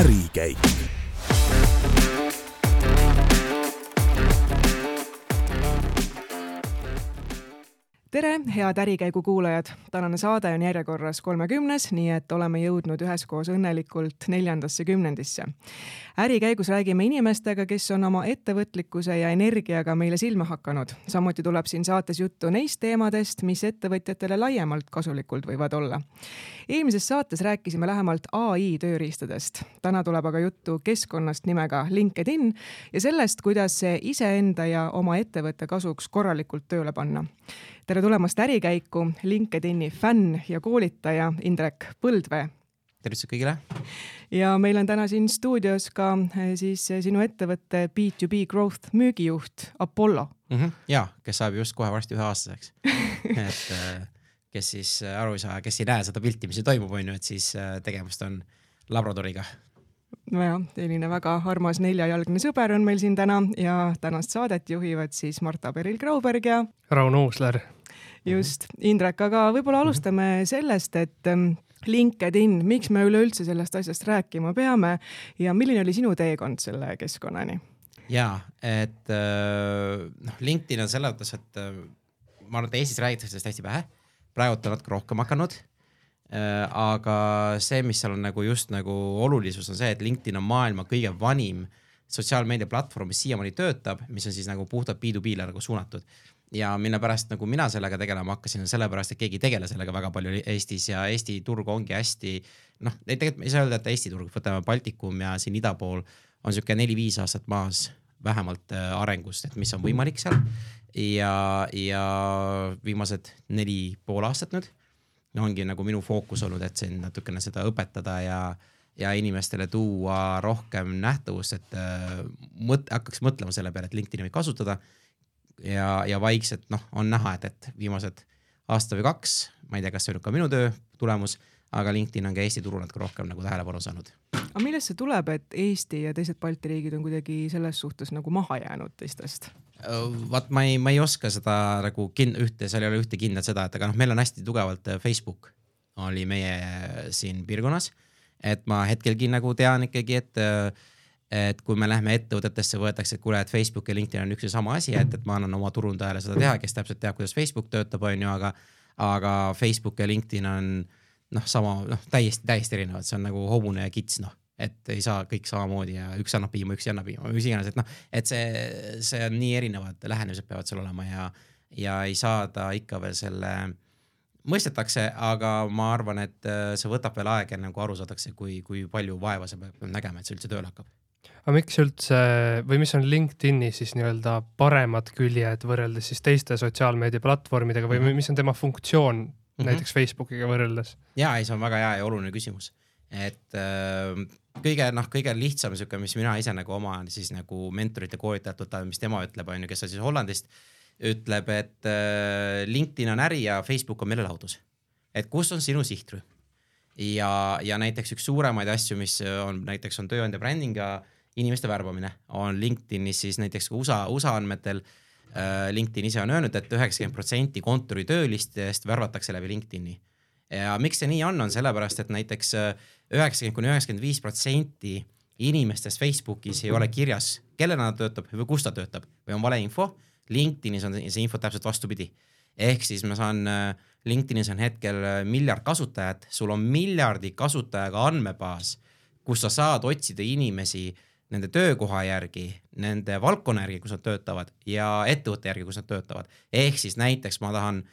ärikäik tere, head Ärikäigu kuulajad! tänane saade on järjekorras kolmekümnes, nii et oleme jõudnud üheskoos õnnelikult neljandasse kümnendisse. ärikäigus räägime inimestega, kes on oma ettevõtlikkuse ja energiaga meile silma hakanud. samuti tuleb siin saates juttu neist teemadest, mis ettevõtjatele laiemalt kasulikud võivad olla. eelmises saates rääkisime lähemalt ai tööriistadest. täna tuleb aga juttu keskkonnast nimega LinkedIn ja sellest, kuidas see iseenda ja oma ettevõtte kasuks korralikult tööle panna tere tulemast Ärikäiku, LinkedIni fänn ja koolitaja Indrek Põldvee. tervitused kõigile. ja meil on täna siin stuudios ka eh, siis eh, sinu ettevõtte B2B Growth müügijuht Apollo mm. -hmm. ja, kes saab just kohe varsti üheaastaseks et eh, kes siis aru ei saa, kes ei näe seda pilti, mis siin toimub, on ju, et siis tegemist on labradoriga nojah, selline väga armas neljajalgne sõber on meil siin täna ja tänast saadet juhivad siis Marta Peril-Grauberg ja Rauno Uusler. Just, Indrek, aga võib-olla alustame sellest, et ähm, LinkedIn, miks me üleüldse sellest asjast rääkima peame ja milline oli sinu teekond selle keskkonnani? ja, et äh, noh, LinkedIn on selles mõttes, et äh, ma arvan, et Eestis räägitakse sellest hästi vähe, praegu on natuke rohkem hakanud. Äh, aga see, mis seal on nagu just nagu olulisus on see, et LinkedIn on maailma kõige vanim sotsiaalmeedia platvorm, mis siiamaani töötab, mis on siis nagu puhtalt B2B-le nagu suunatud. Ja mille pärast nagu mina sellega tegelema hakkasin, on sellepärast, et keegi ei tegele sellega väga palju Eestis ja Eesti turg ongi hästi noh, tegelikult ei saa öelda, et Eesti turg, võtame Baltikum ja siin ida pool on sihuke neli-viis aastat maas vähemalt äh, arengust, et mis on võimalik seal. ja, ja viimased neli pool aastat nüüd ongi nagu minu fookus olnud, et siin natukene seda õpetada ja, ja inimestele tuua rohkem nähtavust, et äh, mõt-, hakkaks mõtlema selle peale, et LinkedIn'i võib kasutada. Ja, ja vaikselt noh, on näha, et, et viimased aasta või kaks, ma ei tea, kas see on ka minu töö tulemus, aga LinkedIn on ka Eesti turul natuke rohkem nagu tähelepanu saanud. aga millest see tuleb, et Eesti ja teised Balti riigid on kuidagi selles suhtes nagu maha jäänud teistest? vaat ma ei, ma ei oska seda nagu kin-, ühte, seal ei ole ühte kindlat seda, et aga noh, meil on hästi tugevalt äh, Facebook oli meie siin piirkonnas. et ma hetkelgi nagu tean ikkagi, et, äh, et kui me lähme ettevõtetesse, võetakse, et kuule, et Facebook ja LinkedIn on üks ja sama asi, et, et ma annan oma turundajale seda teha, kes täpselt teab, kuidas Facebook töötab, on ju, aga, aga Facebook ja LinkedIn on noh, sama noh, täiesti, täiesti erinevad, see on nagu hobune ja kits noh. Et ei saa kõik samamoodi ja üks annab piima, üks ei anna piima, mis iganes, et noh, et see, see on nii erinevad lähenemised peavad seal olema ja, ja ei saada ikka veel selle, mõistetakse, aga ma arvan, et äh, see võtab veel aega, enne kui aru saadakse, kui, kui palju vaeva see peab nägema, et see üldse tööle hakkab aga miks üldse või mis on LinkedIni siis nii-öelda paremad küljed võrreldes siis teiste sotsiaalmeedia platvormidega või mm -hmm. mis on tema funktsioon mm -hmm. näiteks Facebookiga võrreldes? ja ei, see on väga hea ja oluline küsimus et äh, kõige noh, kõige lihtsam sihuke, mis mina ise nagu oma siis nagu mentorite koolitajalt võtan, mis tema ütleb, on ju, kes on siis Hollandist, ütleb, et äh, LinkedIn on äri ja Facebook on meelelahutus. et kus on sinu sihtrühm? ja, ja näiteks üks suuremaid asju, mis on näiteks on tööandja brändiga inimeste värbamine, on LinkedInis siis näiteks USA, USA andmetel äh, LinkedIn ise on öelnud et, et üheksakümmend protsenti kontoritöölistest värvatakse läbi LinkedIn'i ja miks see nii on, on sellepärast, et näiteks äh, üheksakümmend kuni üheksakümmend viis protsenti inimestest Facebookis ei ole kirjas, kellena ta töötab või kus ta töötab või on valeinfo. LinkedInis on see info täpselt vastupidi. ehk siis ma saan, äh, LinkedInis on hetkel miljard kasutajat, sul on miljardi kasutajaga andmebaas, kus sa saad otsida inimesi nende töökoha järgi, nende valdkonna järgi, kus nad töötavad ja ettevõtte järgi, kus nad töötavad. ehk siis näiteks ma tahan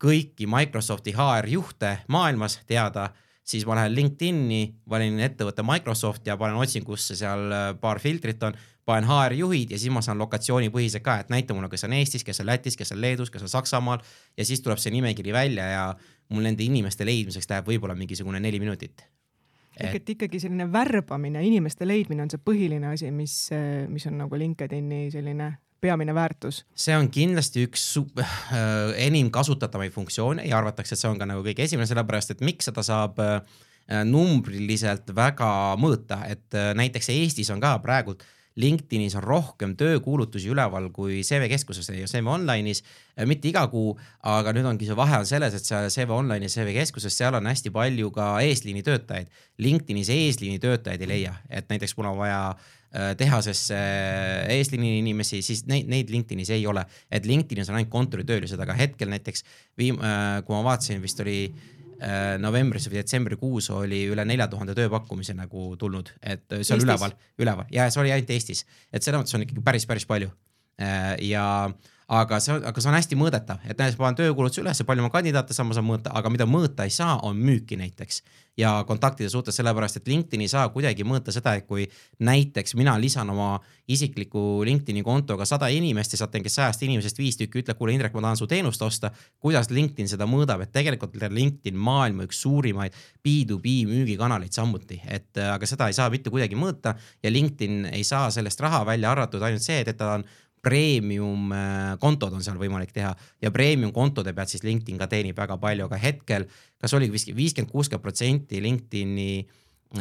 kõiki Microsofti HR juhte maailmas teada, siis ma lähen LinkedIn'i, valin ettevõtte Microsoft ja panen otsingusse seal äh, paar filtrit on, panen HR juhid ja siis ma saan lokatsioonipõhiselt ka, et näita mulle, kes on Eestis, kes on Lätis, kes on Leedus, kes on Saksamaal ja siis tuleb see nimekiri välja ja mul nende inimeste leidmiseks läheb võib-olla mingisugune neli minutit ehk et ikkagi selline värbamine, inimeste leidmine on see põhiline asi, mis, mis on nagu LinkedIn'i selline peamine väärtus? see on kindlasti üks äh, enim kasutatavaid funktsioone ja arvatakse, et see on ka nagu kõige esimene, sellepärast et miks seda saab äh, numbriliselt väga mõõta, et äh, näiteks Eestis on ka praegult LinkedInis on rohkem töökuulutusi üleval kui CV keskuses ja CV Online'is, mitte iga kuu, aga nüüd ongi see vahe on selles, et seal CV Online'is, CV keskuses, seal on hästi palju ka eesliini töötajaid. LinkedInis eesliini töötajaid ei leia, et näiteks mul on vaja äh, tehasesse eesliini inimesi, siis neid, neid LinkedInis ei ole, et LinkedInis on ainult kontoritöölised, aga hetkel näiteks viim-, äh, kui ma vaatasin, vist oli Äh, novembris või detsembrikuus oli üle nelja tuhande tööpakkumise nagu tulnud, et see on Eestis? üleval, üleval ja see oli ainult Eestis, et selles mõttes on ikkagi päris, päris palju. Äh, ja aga see on, aga see on hästi mõõdetav, et näiteks ma panen töökuulutuse üles, palju ma kandidaate saan, ma saan mõõta, aga mida mõõta ei saa, on müüki näiteks. ja kontaktide suhtes, sellepärast et LinkedIn ei saa kuidagi mõõta seda, et kui näiteks mina lisan oma isikliku LinkedIn'i kontoga sada inimest ja sealt näiteks sajast inimesest viis tükki ütleb, kuule Indrek, ma tahan su teenust osta. kuidas LinkedIn seda mõõdab, et tegelikult LinkedIn maailma üks suurimaid B2B müügikanaleid samuti, et aga seda ei saa mitte kuidagi mõõta ja LinkedIn ei saa sellest raha välja arvatud ainult see, et, et ta on premium äh, kontod on seal võimalik teha. Ja premium kontode pealt siis LinkedIn ka teenib väga palju, aga hetkel kas oligi vist viiskümmend, kuuskümmend protsenti LinkedIn'i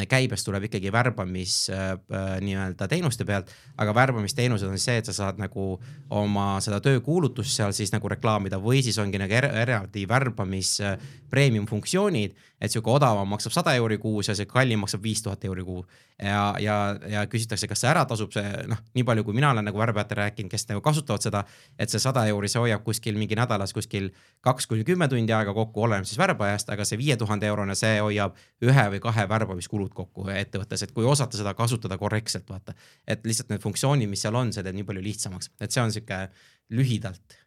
käibest tuleb ikkagi värbamis äh, äh, nii-öelda teenuste pealt, aga värbamisteenused on see, et sa saad nagu oma seda töökuulutust seal siis nagu reklaamida või siis ongi nagu er eraldi värbamis äh, premium funktsioonid, et sihuke odavam maksab sada euri kuus ja see kallim maksab viis tuhat euri kuu. ja, ja, ja küsitakse, kas see ära tasub, see noh, nii palju, kui mina olen nagu värbajatele rääkinud, kes nagu kasutavad seda, et see sada euri, see hoiab kuskil mingi nädalas kuskil kaks kuni kümme tundi aega kokku, oleneb siis värbajast, aga see viie tuhande eurone, see hoiab ühe või kahe värbamiskulud kokku ettevõttes, et kui osata seda kasutada korrektselt, vaata. et lihtsalt need funktsioonid, mis seal on, see teeb nii palju lihtsamaks, et see on sihuke lühidalt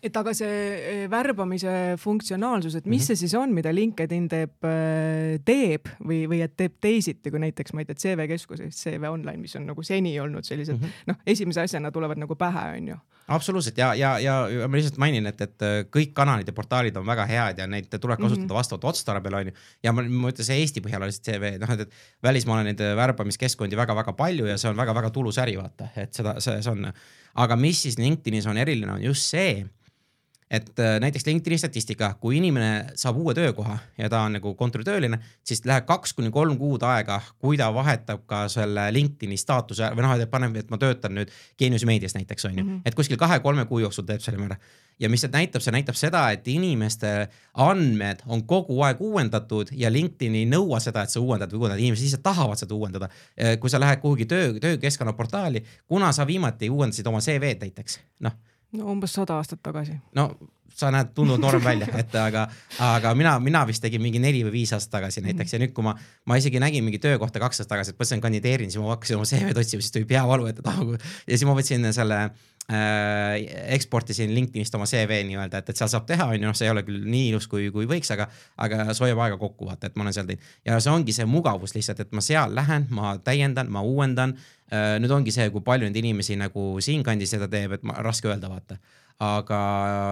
et aga see eh, värbamise funktsionaalsus, et mis mm -hmm. see siis on, mida LinkedIn teeb, äh, teeb või, või et teeb teisiti kui näiteks ma ei tea, CV keskuses, CV Online, mis on nagu seni olnud sellised mm -hmm. noh, esimese asjana tulevad nagu pähe, on ju. absoluutselt ja, ja, ja ma lihtsalt mainin, et, et äh, kõik kanalid ja portaalid on väga head ja neid tuleb mhm. kasutada mm -hmm. vastavalt otstarbele on ju. ja ma, ma ütlen, see Eesti põhjal oli see CV, noh, et, et välismaal on neid värbamiskeskkondi väga-väga palju ja see on väga-väga tulus äri, vaata, et seda, see, see on. aga mis siis LinkedInis on eriline, on just see et äh, näiteks LinkedIni statistika, kui inimene saab uue töökoha ja ta on nagu kontoritööline, siis läheb kaks kuni kolm kuud aega, kui ta vahetab ka selle LinkedIni staatuse või noh, et paneb, et ma töötan nüüd Geenius meedias näiteks on ju mm, -hmm. et kuskil kahe-kolme kuu jooksul teeb selle ära. ja mis see näitab, see näitab seda, et inimeste andmed on kogu aeg uuendatud ja LinkedIn ei nõua seda, et sa uuendad või uuendad, inimesed lihtsalt tahavad seda uuendada. Äh, kui sa lähed kuhugi töö, töökeskkonna portaali, kuna sa viimati uuendasid oma CV-d näiteks, noh no umbes sada aastat tagasi. no sa näed, tundud noorem välja, et aga, aga mina, mina vist tegin mingi neli või viis aastat tagasi näiteks ja nüüd, kui ma, ma isegi nägin mingi töökohta kaks aastat tagasi, et mõtlesin, kandideerin, siis ma hakkasin oma CV-d otsima, siis tuli peavalu, et ah, ja siis ma võtsin selle eksportisin LinkedInist oma CV nii-öelda, et, et seal saab teha, on ju, noh, see ei ole küll nii ilus, kui, kui võiks, aga, aga see hoiab aega kokku, vaata, et ma olen seal teinud. ja see ongi see mugavus lihtsalt, et ma seal lähen, ma täiendan, ma uuendan äh,. nüüd ongi see, kui palju neid inimesi nagu siinkandis seda teeb, et ma, raske öelda, vaata aga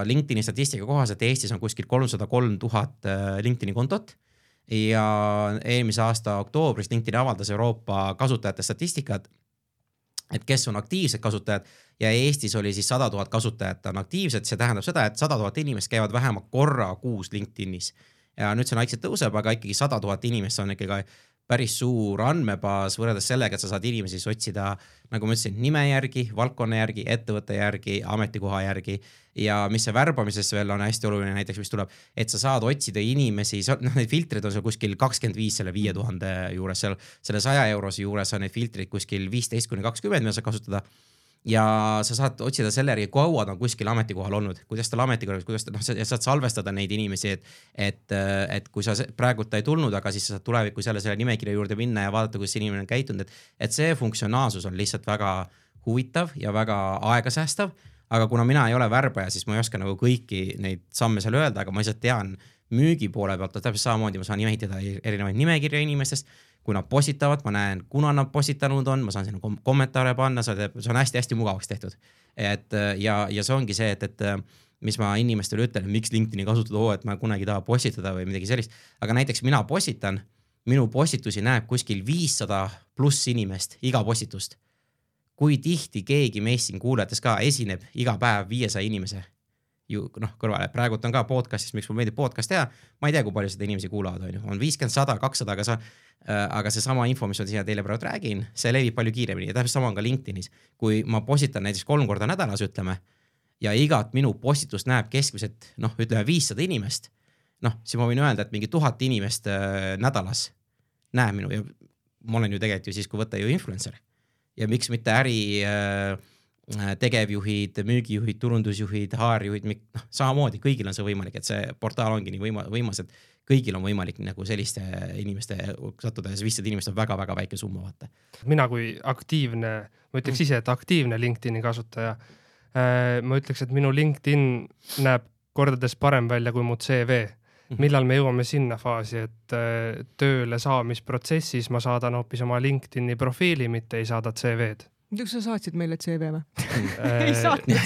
LinkedIni statistika kohaselt Eestis on kuskil kolmsada kolm tuhat äh, LinkedIni kontot ja eelmise aasta oktoobris LinkedIn avaldas Euroopa kasutajate statistikat, et kes on aktiivsed kasutajad ja Eestis oli siis sada tuhat kasutajat on aktiivsed, see tähendab seda, et sada tuhat inimest käivad vähemalt korra kuus LinkedInis. Ja nüüd see vaikselt tõuseb, aga ikkagi sada tuhat inimest on ikkagi päris suur andmebaas võrreldes sellega, et sa saad inimesi siis otsida, nagu ma ütlesin, nime järgi, valdkonna järgi, ettevõtte järgi, ametikoha järgi. ja mis see värbamises veel on hästi oluline näiteks, mis tuleb, et sa saad otsida inimesi, noh, neid filtreid on seal kuskil kakskümmend viis selle viie tuhande juures, seal selle saja eurose juures on neid filtreid kuskil viisteist kuni kakskümmend, mida saad kasutada ja sa saad otsida selle järgi, kaua ta on kuskil ametikohal olnud, kuidas tal ametikohal, kuidas ta noh, sa saad salvestada neid inimesi, et, et, et kui sa praegult ei tulnud, aga siis sa saad tulevikus jälle selle nimekirja juurde minna ja vaadata, kuidas inimene on käitunud, et, et see funktsionaalsus on lihtsalt väga huvitav ja väga aegasäästav. aga kuna mina ei ole värbaja, siis ma ei oska nagu kõiki neid samme seal öelda, aga ma lihtsalt tean müügi poole pealt, täpselt samamoodi ma saan ehitada erinevaid nimekirja inimestest kui nad postitavad, ma näen, kuna nad postitanud on, ma saan sinna kom kommentaare panna, see teeb, see on hästi-hästi mugavaks tehtud. et ja, ja see ongi see, et, et mis ma inimestele ütlen, miks LinkedIn'i kasutada, oo, et ma kunagi ei taha postitada või midagi sellist. aga näiteks mina postitan, minu postitusi näeb kuskil viissada pluss inimest iga postitust. kui tihti keegi meist siin kuulajatest ka esineb iga päev viiesaja inimese ju noh, kõrvale, praegult on ka podcast'is, miks mulle meeldib podcast teha, ma ei tea, kui palju seda inimesi kuulavad, on ju, on viiskümmend, sada, kakssada, aga sa äh,, aga seesama info, mis ma siia teile praegu räägin, see levib palju kiiremini. Ja täpselt sama on ka LinkedInis. kui ma postitan näiteks kolm korda nädalas, ütleme, ja igat minu postitust näeb keskmiselt noh, ütleme viissada inimest, noh, siis ma võin öelda, et mingi tuhat inimest äh, nädalas näeb minu ja ma olen ju tegelikult ju siis, kui võtta ju influencer. Ja miks mitte äri Äh, tegevjuhid, müügijuhid, turundusjuhid, HR-juhid, noh samamoodi kõigil on see võimalik, et see portaal ongi nii võima-, võimas, et kõigil on võimalik nagu selliste inimeste sattuda ja see viissada inimest on väga-väga väike summa, vaata. mina kui aktiivne, ma ütleks ise, et aktiivne LinkedIni kasutaja, äh, ma ütleks, et minu LinkedIn näeb kordades parem välja kui mu CV mhm. millal me jõuame sinna faasi, et äh, tööle saamisprotsessis ma saadan hoopis oma LinkedIni profiili, mitte ei saada CV-d muidugi sa saatsid meile CV või ei saatnud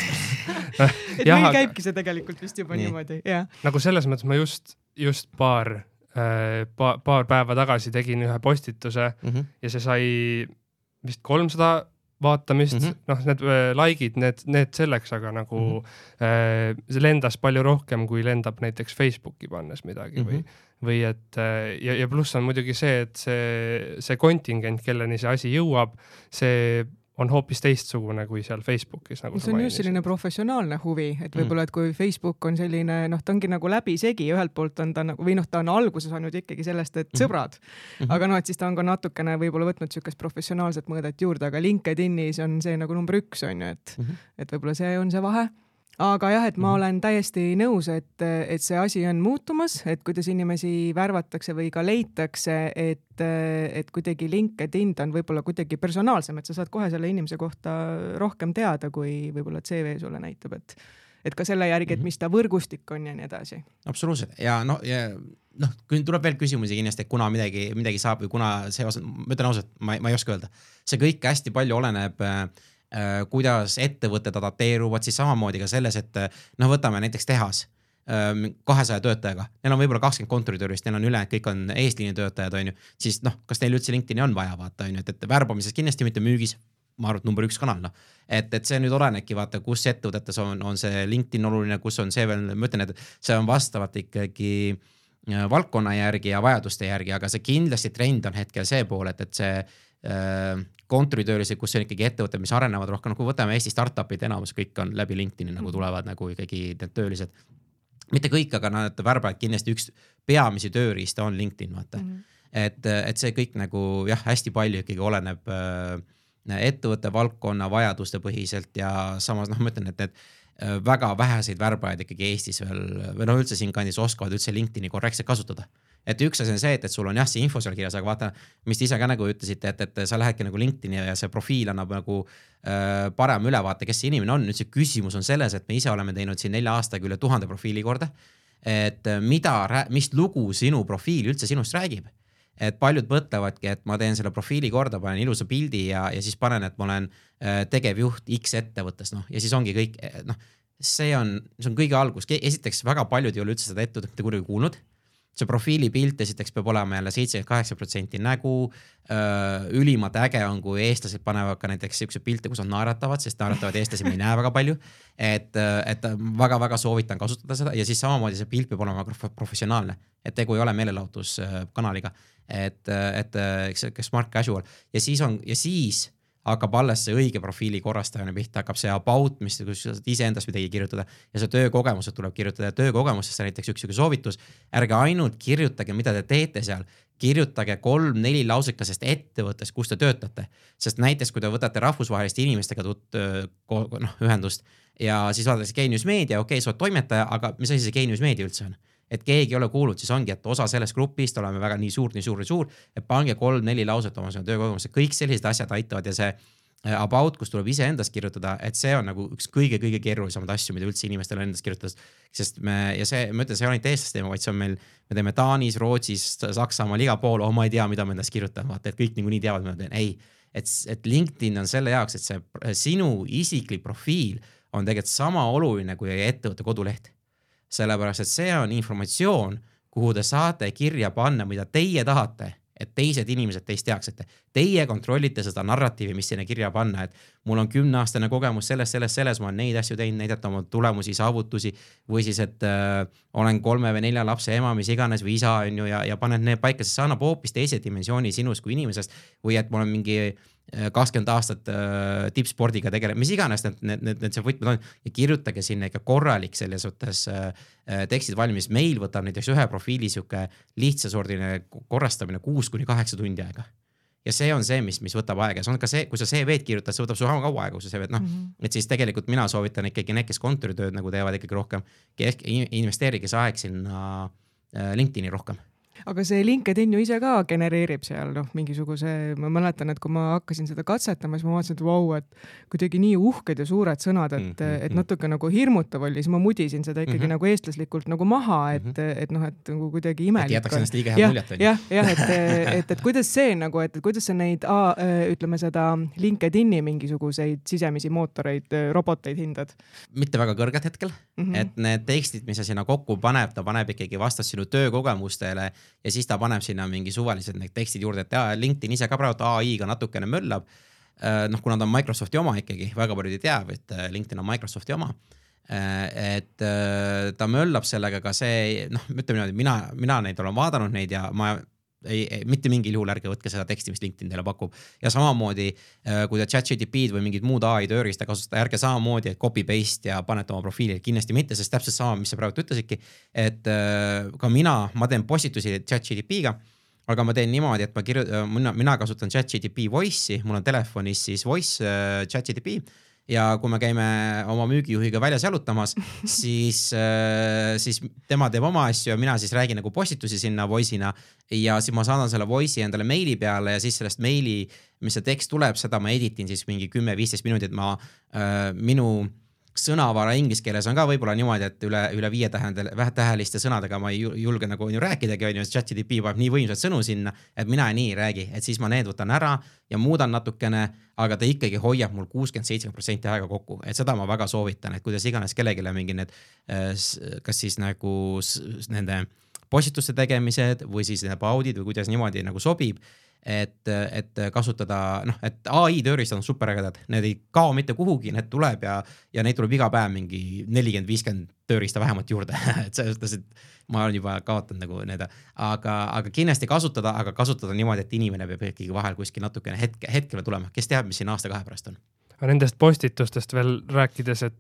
et meil käibki see tegelikult vist juba nii. niimoodi, jah. nagu selles mõttes ma just, just paar äh, pa,, paar päeva tagasi tegin ühe postituse mm -hmm. ja see sai vist kolmsada vaatamist mm, -hmm. noh, need äh, like'id, need, need selleks, aga nagu mm -hmm. äh, see lendas palju rohkem, kui lendab näiteks Facebooki pannes midagi mm -hmm. või, mhm. või et äh, ja, ja pluss on muidugi see, et see, see kontingent, kelleni see asi jõuab, see on hoopis teistsugune kui seal Facebookis nagu. see on just selline professionaalne huvi, et võib-olla, et kui Facebook on selline noh, ta ongi nagu läbisegi, ühelt poolt on ta nagu või noh, ta on alguse saanud ikkagi sellest, et mhm. sõbrad mm, -hmm. aga noh, et siis ta on ka natukene võib-olla võtnud siukest professionaalset mõõdet juurde, aga LinkedInis on see nagu number üks on ju, et mm, -hmm. et võib-olla see on see vahe aga jah, et ma mhm. olen täiesti nõus, et, et see asi on muutumas, et kuidas inimesi värvatakse või ka leitakse, et, et kuidagi LinkedIn on võib-olla kuidagi personaalsem, et sa saad kohe selle inimese kohta rohkem teada, kui võib-olla CV sulle näitab, et et ka selle järgi, et mhm. mis ta võrgustik on ja nii edasi. absoluutselt ja noh, ja noh, tuleb veel küsimusi kindlasti, et kuna midagi, midagi saab või kuna see osa, ma ütlen ausalt, ma, ma ei oska öelda. see kõik hästi palju oleneb äh, Äh, kuidas ettevõtted adapteeruvad, siis samamoodi ka selles, et äh, noh, võtame näiteks tehas ähm, kahesaja töötajaga, neil on võib-olla kakskümmend kontoritöölist, neil on ülejäänud, kõik on eesliini töötajad, on ju, siis noh, kas neil üldse LinkedIn'i on vaja vaata, on ju, et, et värbamises kindlasti mitte müügis, ma arvan, et number üks kanal, noh. et, et see nüüd olenebki vaata, kus ettevõtetes on, on see LinkedIn oluline, kus on see veel, ma ütlen, et see on vastavalt ikkagi äh, valdkonna järgi ja vajaduste järgi, aga see kindlasti trend on hetkel see pool, et, et see Kontoritöölised, kus on ikkagi ettevõtted, mis arenevad rohkem, nagu võtame Eesti startup'id, enamus kõik on läbi LinkedIn'i nagu mhm. tulevad nagu ikkagi need töölised. mitte kõik, aga nad värbavad kindlasti üks peamisi tööriiste on LinkedIn, vaata mm. -hmm. et, et see kõik nagu jah, hästi palju ikkagi oleneb äh, ettevõtte valdkonna vajaduste põhiselt ja samas noh, ma ütlen, et need äh, väga väheseid värbajaid ikkagi Eestis veel või noh, üldse siinkandis oskavad üldse LinkedIn'i korrektselt kasutada et üks asi on see, et, et sul on jah, see info seal kirjas, aga vaata, mis te ise ka nagu ütlesite, et, et sa lähedki nagu LinkedIn'i ja see profiil annab nagu äh, parema ülevaate, kes see inimene on. nüüd see küsimus on selles, et me ise oleme teinud siin nelja aastaga üle tuhande profiili korda. et äh, mida, mis lugu sinu profiil üldse sinust räägib et paljud mõtlevadki, et ma teen selle profiili korda, panen ilusa pildi ja, ja siis panen, et ma olen äh, tegevjuht X ettevõttes, noh ja siis ongi kõik, noh, see on, see on kõige algus, esiteks väga paljud ei ole üldse seda ettevõtet mitte kunagi kuulnud see profiilipilt esiteks peab olema jälle seitsekümmend kaheksa protsenti nägu. ülimalt äge on, kui eestlased panevad ka näiteks siukseid pilte, kus nad naeratavad, sest naeratavaid eestlasi me ei näe väga palju. et, et väga-väga soovitan kasutada seda ja siis samamoodi see pilt peab olema professionaalne, et tegu ei ole meelelahutuskanaliga, et, et sihuke smart casual ja siis on ja siis hakkab alles see õige profiili korrastamine pihta, hakkab see about, mis, kus sa saad iseendast midagi kirjutada ja see töökogemused tuleb kirjutada ja töökogemustesse näiteks üks sihuke soovitus. ärge ainult kirjutage, mida te teete seal, kirjutage kolm-neli lausekesest ettevõttest, kus te töötate. sest näiteks, kui te võtate rahvusvaheliste inimestega tut-, noh ühendust ja siis vaadatakse Genius Meedia, okei okay,, sa oled toimetaja, aga mis asi see Genius Meedia üldse on? Et keegi ei ole kuulnud, siis ongi, et osa sellest grupist oleme väga nii suur, nii suur, nii suur, et pange kolm-neli lauset oma töökogemusse, kõik sellised asjad aitavad ja see äh, about, kus tuleb iseendast kirjutada, et see on nagu üks kõige-kõige keerulisemaid asju, mida üldse inimestel endast kirjutada. sest me ja see, ma ütlen, see ei ole ainult eestlaste teema, vaid see on meil, me teeme Taanis, Rootsis, Saksamaal, igal pool, oh ma ei tea, mida ma endast kirjutan, vaata, et kõik niikuinii teavad, mida ma teen, ei. et, et LinkedIn on selle jaoks, et see sinu isiklik profiil on tegelikult sama oluline kui ettevõtte koduleht sellepärast et see on informatsioon, kuhu te saate kirja panna, mida teie tahate, et teised inimesed teist teaks, et teie kontrollite seda narratiivi, mis sinna kirja panna, et mul on kümneaastane kogemus selles, selles, selles, ma olen neid asju teinud, näidata oma tulemusi, saavutusi või siis, et äh, olen kolme või nelja lapse ema, mis iganes või isa on ju ja, ja paned need paika, sest see annab hoopis teise dimensiooni sinust kui inimesest. Või et ma olen mingi äh, kakskümmend aastat äh, tippspordiga tegelenud, mis iganes need, need, need, need see võtmed on. Ja kirjutage sinna ikka korralik selles suhtes äh, äh tekstid valmis. meil võtab näiteks ühe profiili sihuke lihtsasordiline korrastamine kuus kuni kaheksa tundi aega. Ja see on see, mis, mis võtab aega, see on ka see, kui sa CV-d kirjutad, see võtab sul kaua aega, kui sa CV-d noh mm -hmm., et siis tegelikult mina soovitan ikkagi need, kes kontoritööd nagu teevad ikkagi rohkem, investeerige see aeg sinna äh, LinkedIni rohkem aga see LinkedIn ju ise ka genereerib seal noh, mingisuguse, ma mäletan, et kui ma hakkasin seda katsetama, siis ma vaatasin, et vau, et kuidagi nii uhked ja suured sõnad, et mm, -hmm. et natuke nagu hirmutav oli, siis ma mudisin seda ikkagi mm -hmm. nagu eestlaslikult nagu maha, et mm, -hmm. et noh, et nagu kuidagi imelik. jätaks ennast liiga head muljet on ju. jah, jah, et, et, et kuidas see nagu, et kuidas sa neid, ütleme seda LinkedIn'i mingisuguseid sisemisi mootoreid, roboteid hindad? mitte väga kõrged hetkel mm, -hmm. et need tekstid, mis sa sinna kokku paneb, ta paneb ikkagi vastas sinu töökogemustele ja siis ta paneb sinna mingi suvalised need tekstid juurde, et jaa, LinkedIn ise ka praegu ai-ga natukene möllab. Äh, noh, kuna ta on Microsofti oma ikkagi, väga paljud ei tea, et äh, LinkedIn on Microsofti oma. Äh, et ta möllab sellega ka see, noh, ütleme niimoodi, mina, mina neid olen vaadanud neid ja ma ei, ei, mitte mingil juhul ärge võtke seda teksti, mis LinkedIn teile pakub. ja samamoodi, äh, kui te chat-GTP-d või mingit muud ai tööriista kasutate, ärge samamoodi, copy paste ja panete oma profiili, kindlasti mitte, sest täpselt sama, mis sa praegu ütlesidki. et äh, ka mina, ma teen postitusi chat-GTP-ga aga ma teen niimoodi, et ma kirjutan, mina, mina kasutan chat-GTP Voice'i, mul on telefonis siis voice äh, chat-GTP ja kui me käime oma müügijuhiga väljas jalutamas, siis äh,, siis tema teeb oma asju ja mina siis räägin nagu postitusi sinna voice'ina ja siis ma saadan selle voice'i endale meili peale ja siis sellest meili, mis see tekst tuleb, seda ma editin siis mingi kümme-viisteist minutit, ma äh,, minu sõnavara inglise keeles on ka võib-olla niimoodi, et üle, üle viie tähendel, vähetäheliste sõnadega ma ei julge nagu on ju rääkidagi, on ju, sest chat-GTP paneb nii võimsaid sõnu sinna, et mina nii ei räägi, et siis ma need võtan ära ja muudan natukene, aga ta ikkagi hoiab mul kuuskümmend, seitsekümmend protsenti aega kokku, et seda ma väga soovitan, et kuidas iganes kellelegi mingi need, äh, kas siis nagu nende postituste tegemised või siis need audid või kuidas niimoodi nagu sobib et, et kasutada noh, et ai tööriistad on superägedad, need ei kao mitte kuhugi, need tuleb ja, ja neid tuleb iga päev mingi nelikümmend, viiskümmend tööriista vähemalt juurde et selles mõttes, et ma olen juba kaotanud nagu need, aga, aga kindlasti kasutada, aga kasutada niimoodi, et inimene peab ikkagi vahel kuskil natukene hetke, hetkele tulema, kes teab, mis siin aasta-kahe pärast on. Nendest postitustest veel rääkides, et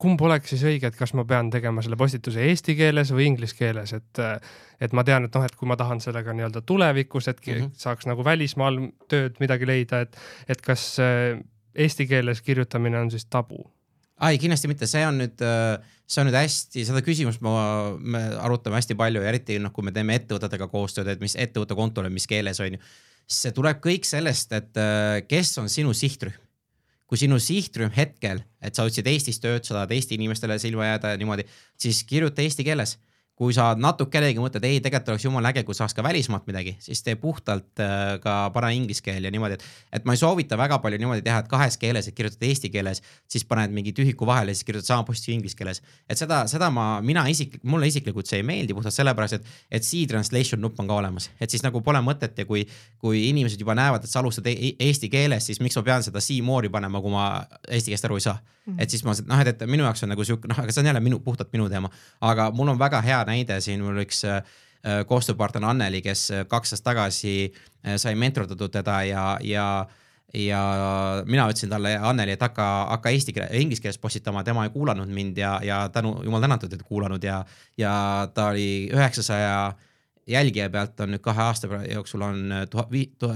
kumb oleks siis õige, et kas ma pean tegema selle postituse eesti keeles või inglise keeles, et, et ma tean, et noh, et kui ma tahan sellega nii-öelda tulevikus, et mm -hmm. saaks nagu välismaal tööd midagi leida, et, et kas äh, eesti keeles kirjutamine on siis tabu? ei, kindlasti mitte, see on nüüd, äh, see on nüüd hästi, seda küsimust ma, me arutame hästi palju ja eriti noh, kui me teeme ettevõtetega koostööd, et mis ettevõtte kontole, mis keeles on ju. see tuleb kõik sellest, et äh, kes on sinu sihtrühm kui sinu sihtrühm hetkel, et sa otsid Eestis tööd, sa tahad Eesti inimestele silma jääda ja niimoodi, siis kirjuta eesti keeles kui sa natukenegi mõtled, ei, tegelikult oleks jumala äge, kui saaks ka välismaalt midagi, siis tee puhtalt äh, ka pane inglise keel ja niimoodi, et, et ma ei soovita väga palju niimoodi teha, et kahes keeles, et kirjutad eesti keeles, siis paned mingi tühiku vahele, siis kirjutad sama postituse inglise keeles. et seda, seda ma, mina isiklik, mulle isiklikult see ei meeldi puhtalt sellepärast, et, et C translation nupp on ka olemas, et siis nagu pole mõtet ja kui, kui inimesed juba näevad, et sa alustad e eesti keeles, siis miks ma pean seda C more'i panema, kui ma eesti keelest aru ei saa mm. -hmm. et siis ma noh, et, et minu jaoks on nagu sihuke noh, aga see on jälle minu, puhtalt minu teema, aga mul on väga hea näide siin, mul üks äh, koostööpartner Anneli, kes äh, kaks aastat tagasi äh, sai mentordatud teda ja, ja ja mina ütlesin talle, Anneli, et hakka, hakka eesti keele, inglise keeles postitama, tema ei kuulanud mind ja, ja tänu, jumal tänatud, et kuulanud ja, ja ta oli üheksasaja jälgija pealt on nüüd kahe aasta jooksul on tuhat,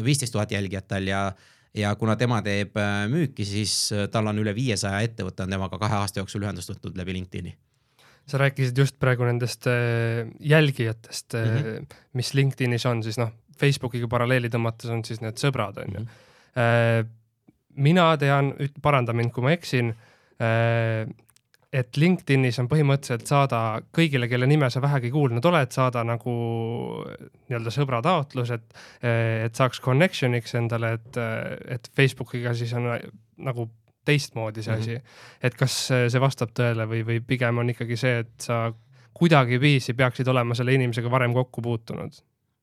viisteist tuhat jälgijat tal ja ja kuna tema teeb müüki, siis tal on üle viiesaja ettevõtte on temaga kahe aasta jooksul ühendust võtnud läbi LinkedIn'i sa rääkisid just praegu nendest äh, jälgijatest mm, -hmm. mis LinkedInis on, siis noh, Facebookiga paralleeli tõmmates on siis need sõbrad, on ju. Mhm. Äh, mina tean, paranda mind, kui ma eksin, et LinkedInis on põhimõtteliselt saada kõigile, kelle nime sa vähegi kuulnud oled, saada nagu nii-öelda sõbrataotlus, et, et saaks connection'iks endale, et, et Facebookiga siis on nagu teistmoodi see mm -hmm. asi. et kas see vastab tõele või, või pigem on ikkagi see, et sa kuidagiviisi peaksid olema selle inimesega varem kokku puutunud?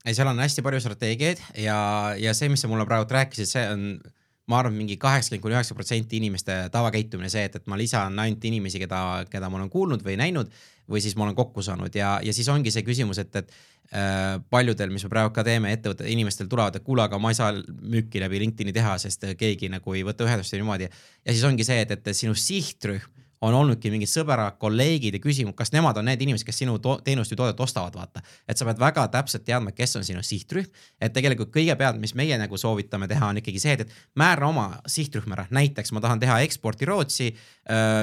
ei, seal on hästi palju strateegiaid ja, ja see, mis sa mulle praegu rääkisid, see on ma arvan, mingi kaheksakümmend kuni üheksa protsenti inimeste tavakäitumine see, et, et ma lisan ainult inimesi, keda, keda ma olen kuulnud või näinud või siis ma olen kokku saanud ja, ja siis ongi see küsimus, et, et äh, paljudel, mis me praegu ka teeme, ettevõtted, inimestel tulevad, et kuule, aga ma ei saa müüki läbi LinkedIn'i teha, sest keegi nagu ei võta ühendust ja niimoodi. ja siis ongi see, et, et sinu sihtrühm on olnudki mingid sõbrad, kolleegid ja küsinud, kas nemad on need inimesed, kes sinu teenust või toodet ostavad, vaata. et sa pead väga täpselt teadma, kes on sinu sihtrühm. et tegelikult kõigepealt, mis meie nagu soovitame teha, on ikkagi see, et, et määra oma sihtrühm ära, näiteks ma tahan teha eksporti Rootsi.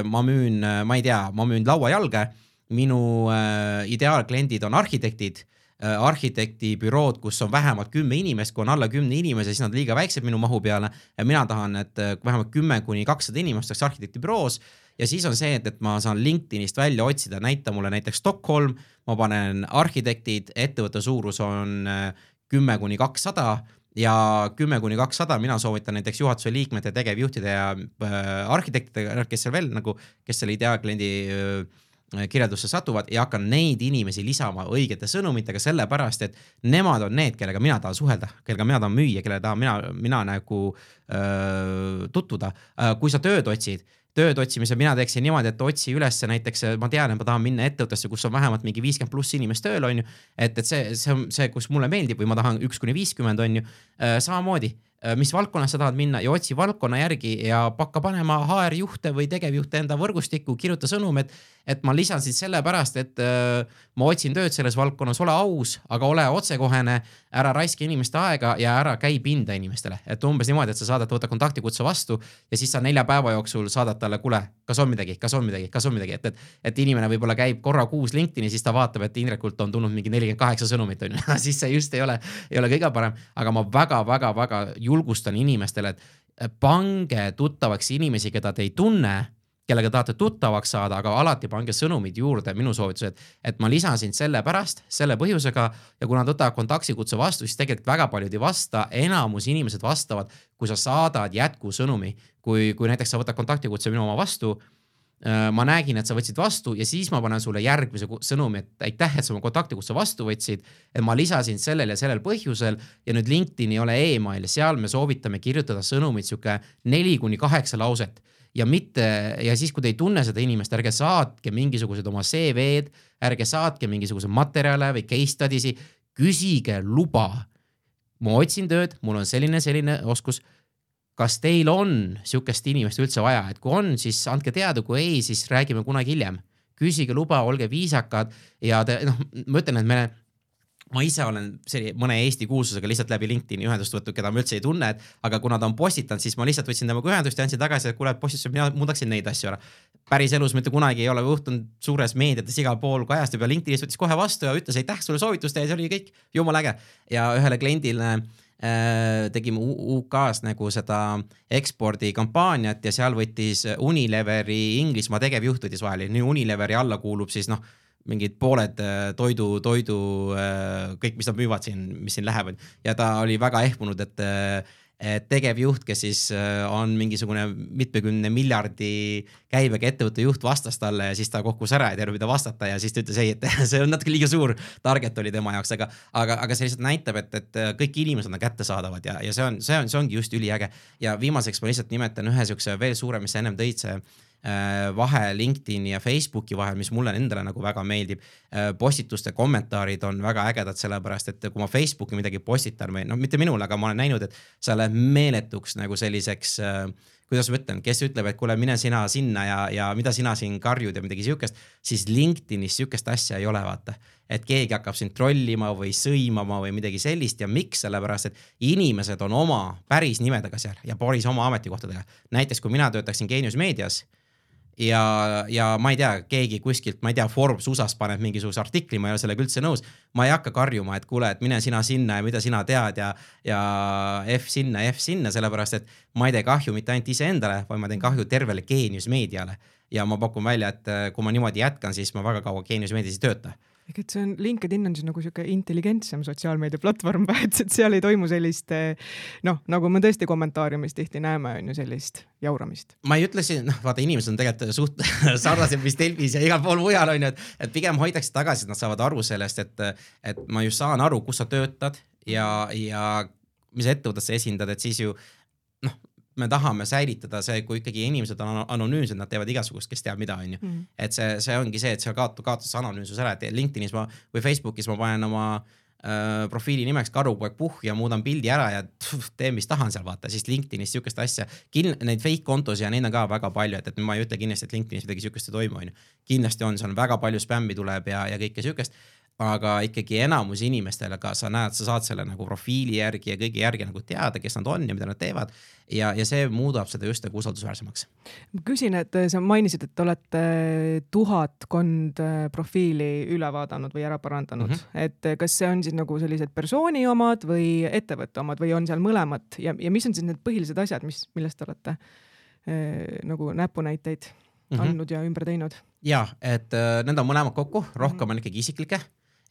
ma müün, ma ei tea, ma müün lauajalge, minu ideaalkliendid on arhitektid arhitektibürood, kus on vähemalt kümme inimest, kui on alla kümne inimese, siis nad on liiga väiksed minu mahu peale. ja mina tahan, et vähemalt kümme kuni kakssada inimest oleks arhitektibüroos ja siis on see, et, et ma saan LinkedInist välja otsida, näita mulle näiteks Stockholm, ma panen arhitektid, ettevõtte suurus on äh, kümme kuni kakssada. Ja kümme kuni kakssada, mina soovitan näiteks juhatuse liikmete, tegevjuhtide ja äh, arhitektidega, kes seal veel nagu, kes selle ideaalkliendi äh, kirjeldusse satuvad ja hakkan neid inimesi lisama õigete sõnumitega, sellepärast et nemad on need, kellega mina tahan suhelda, kellega mina tahan müüa, kelle tahan mina, mina nagu öö, tutvuda. kui sa tööd otsid tööd otsimisel mina teeksin niimoodi, et otsi üles näiteks, ma tean, et ma tahan minna ettevõttesse, kus on vähemalt mingi viiskümmend pluss inimest tööl, on ju. et, et see, see on see, kus mulle meeldib või ma tahan üks kuni viiskümmend, on ju. Äh, samamoodi Äh, mis valdkonnas sa tahad minna ja otsi valdkonna järgi ja hakka panema HR-juhte või tegevjuhte enda võrgustikku, kirjuta sõnum, et, et ma lisan sind sellepärast, et äh, ma otsin tööd selles valdkonnas, ole aus, aga ole otsekohene, ära raiska inimeste aega ja ära käi pinda inimestele, et umbes niimoodi, et sa saadad, võta kontaktikutse vastu ja siis sa nelja päeva jooksul saadad talle, kuule, kas on midagi, kas on midagi, kas on midagi, et, et, et inimene võib-olla käib korra kuus LinkedIni, siis ta vaatab, et Indrekult on tulnud mingi nelikümmend kaheksa sõnumit on ju. Siis see just ei ole, ei ole kõige parem, aga ma väga-väga-väga julgustan inimestele, et pange tuttavaks inimesi, keda te ei tunne kellega tahate tuttavaks saada, aga alati pange sõnumid juurde, minu soovitus, et, ma lisan sind sellepärast, selle põhjusega ja kuna nad võtavad kontaktikutse vastu, siis tegelikult väga paljud ei vasta, enamus inimesed vastavad, kui sa saadad jätkusõnumi. kui, kui näiteks sa võtad kontaktikutse minu oma vastu ma nägin, et sa võtsid vastu ja siis ma panen sulle järgmise sõnumi, et aitäh, et sa mu kontaktikutse vastu võtsid. et ma lisasin sellel ja sellel põhjusel ja nüüd LinkedIn ei ole email, seal me soovitame kirjutada sõnumit sihuke neli kuni kaheksa lauset ja mitte ja siis, kui te ei tunne seda inimest, ärge saatke mingisuguseid oma CV-d, ärge saatke mingisuguseid materjale või case study si, küsige luba. ma otsin tööd, mul on selline, selline oskus. Kas teil on sihukest inimest üldse vaja, et kui on, siis andke teada, kui ei, siis räägime kunagi hiljem. küsige luba, olge viisakad ja te noh, ma ütlen, et me ma ise olen selline mõne Eesti kuulsusega lihtsalt läbi LinkedIn'i ühendust võtnud, keda ma üldse ei tunne, et aga kuna ta on postitanud, siis ma lihtsalt võtsin temaga ühendust ja andsin tagasi, et kuule, et postitus, mina muudaksin neid asju ära. päris elus mitte kunagi ei ole juhtunud suures meediates igal pool kajastub ja LinkedInis võttis kohe vastu ja ütles aitäh sulle soovituste see oli kõik jumala äge. ja ühele kliendile äh, tegime UK-s nagu seda ekspordikampaaniat ja seal võttis Unileveri Inglismaa tegevjuht võttis vahele, nii Unileveri alla kuulub siis noh mingid pooled äh, toidu, toidu, äh, kõik, mis nad müüvad siin, mis siin lähevad. Ja ta oli väga ehmunud, et tegevjuht, kes siis äh, on mingisugune mitmekümne miljardi käibega ettevõtte juht, vastas talle ja siis ta kohkus ära ja ei teadnud, mida vastata ja siis ta ütles ei, et see on natuke liiga suur target oli tema jaoks, aga, aga, aga see lihtsalt näitab, et, et kõik inimesed on kättesaadavad ja, ja see on, see on, see ongi just üliäge. ja viimaseks ma lihtsalt nimetan ühe siukse veel suurema, mis sa ennem tõid, see vahe LinkedIn'i ja Facebooki vahel, mis mulle endale nagu väga meeldib. Äh, postituste kommentaarid on väga ägedad, sellepärast et kui ma Facebooki midagi postitan või noh, mitte minul, aga ma olen näinud, et sa lähed meeletuks nagu selliseks äh, kuidas ma ütlen, kes ütleb, et kuule, mine sina sinna ja, ja mida sina siin karjud ja midagi siukest, siis LinkedInis siukest asja ei ole, vaata. et keegi hakkab sind trollima või sõimama või midagi sellist ja miks, sellepärast et inimesed on oma päris nimedega seal ja päris oma ametikohtadega. näiteks kui mina töötaksin Geenius meedias ja, ja ma ei tea, keegi kuskilt, ma ei tea, Forbes USA-s paneb mingisuguse artikli, ma ei ole sellega üldse nõus. ma ei hakka karjuma, et kuule, et mine sina sinna ja mida sina tead ja, ja F sinna, F sinna, sellepärast et ma ei tee kahju mitte ainult iseendale, vaid ma teen kahju tervele Geenius meediale. ja ma pakun välja, et kui ma niimoodi jätkan, siis ma väga kaua Geenius meedias ei tööta ehk et see on, LinkedIn on siis nagu sihuke intelligentsem sotsiaalmeedia platvorm, et seal ei toimu sellist noh, nagu me tõesti kommentaariumis tihti näeme, on ju sellist jauramist. ma ei ütle siin, noh vaata, inimesed on tegelikult suht sarnased vist Delfis ja igal pool mujal on ju, et, et pigem hoitakse tagasi, et nad saavad aru sellest, et, et ma just saan aru, kus sa töötad ja, ja mis ettevõtet sa esindad, et siis ju noh, me tahame säilitada see, kui ikkagi inimesed on anonüümsed, nad teevad igasugust, kes teab mida, onju. Mm. et see, see ongi see, et seal kaotab, kaotas anonüümsus ära, et LinkedInis ma või Facebookis ma panen oma äh, profiili nimeks karupoeg Puhh ja muudan pildi ära ja tf, teen, mis tahan seal vaata, siis LinkedInis siukest asja, neid fake kontosid ja neid on ka väga palju, et, et ma ei ütle kindlasti, et LinkedInis midagi siukest ei toimu, onju. kindlasti on, seal väga palju spämmi tuleb ja, ja kõike siukest aga ikkagi enamus inimestele ka sa näed, sa saad selle nagu profiili järgi ja kõige järgi nagu teada, kes nad on ja mida nad teevad. ja, ja see muudab seda just nagu usaldusväärsemaks. ma küsin, et sa mainisid, et olete tuhatkond äh, profiili üle vaadanud või ära parandanud mm, -hmm. et kas see on siis nagu sellised persooni omad või ettevõtte omad või on seal mõlemad ja, ja mis on siis need põhilised asjad, mis, millest te olete äh, nagu näpunäiteid mm -hmm. andnud ja ümber teinud? ja, et äh, need on mõlemad kokku, rohkem mm -hmm. on ikkagi isiklikke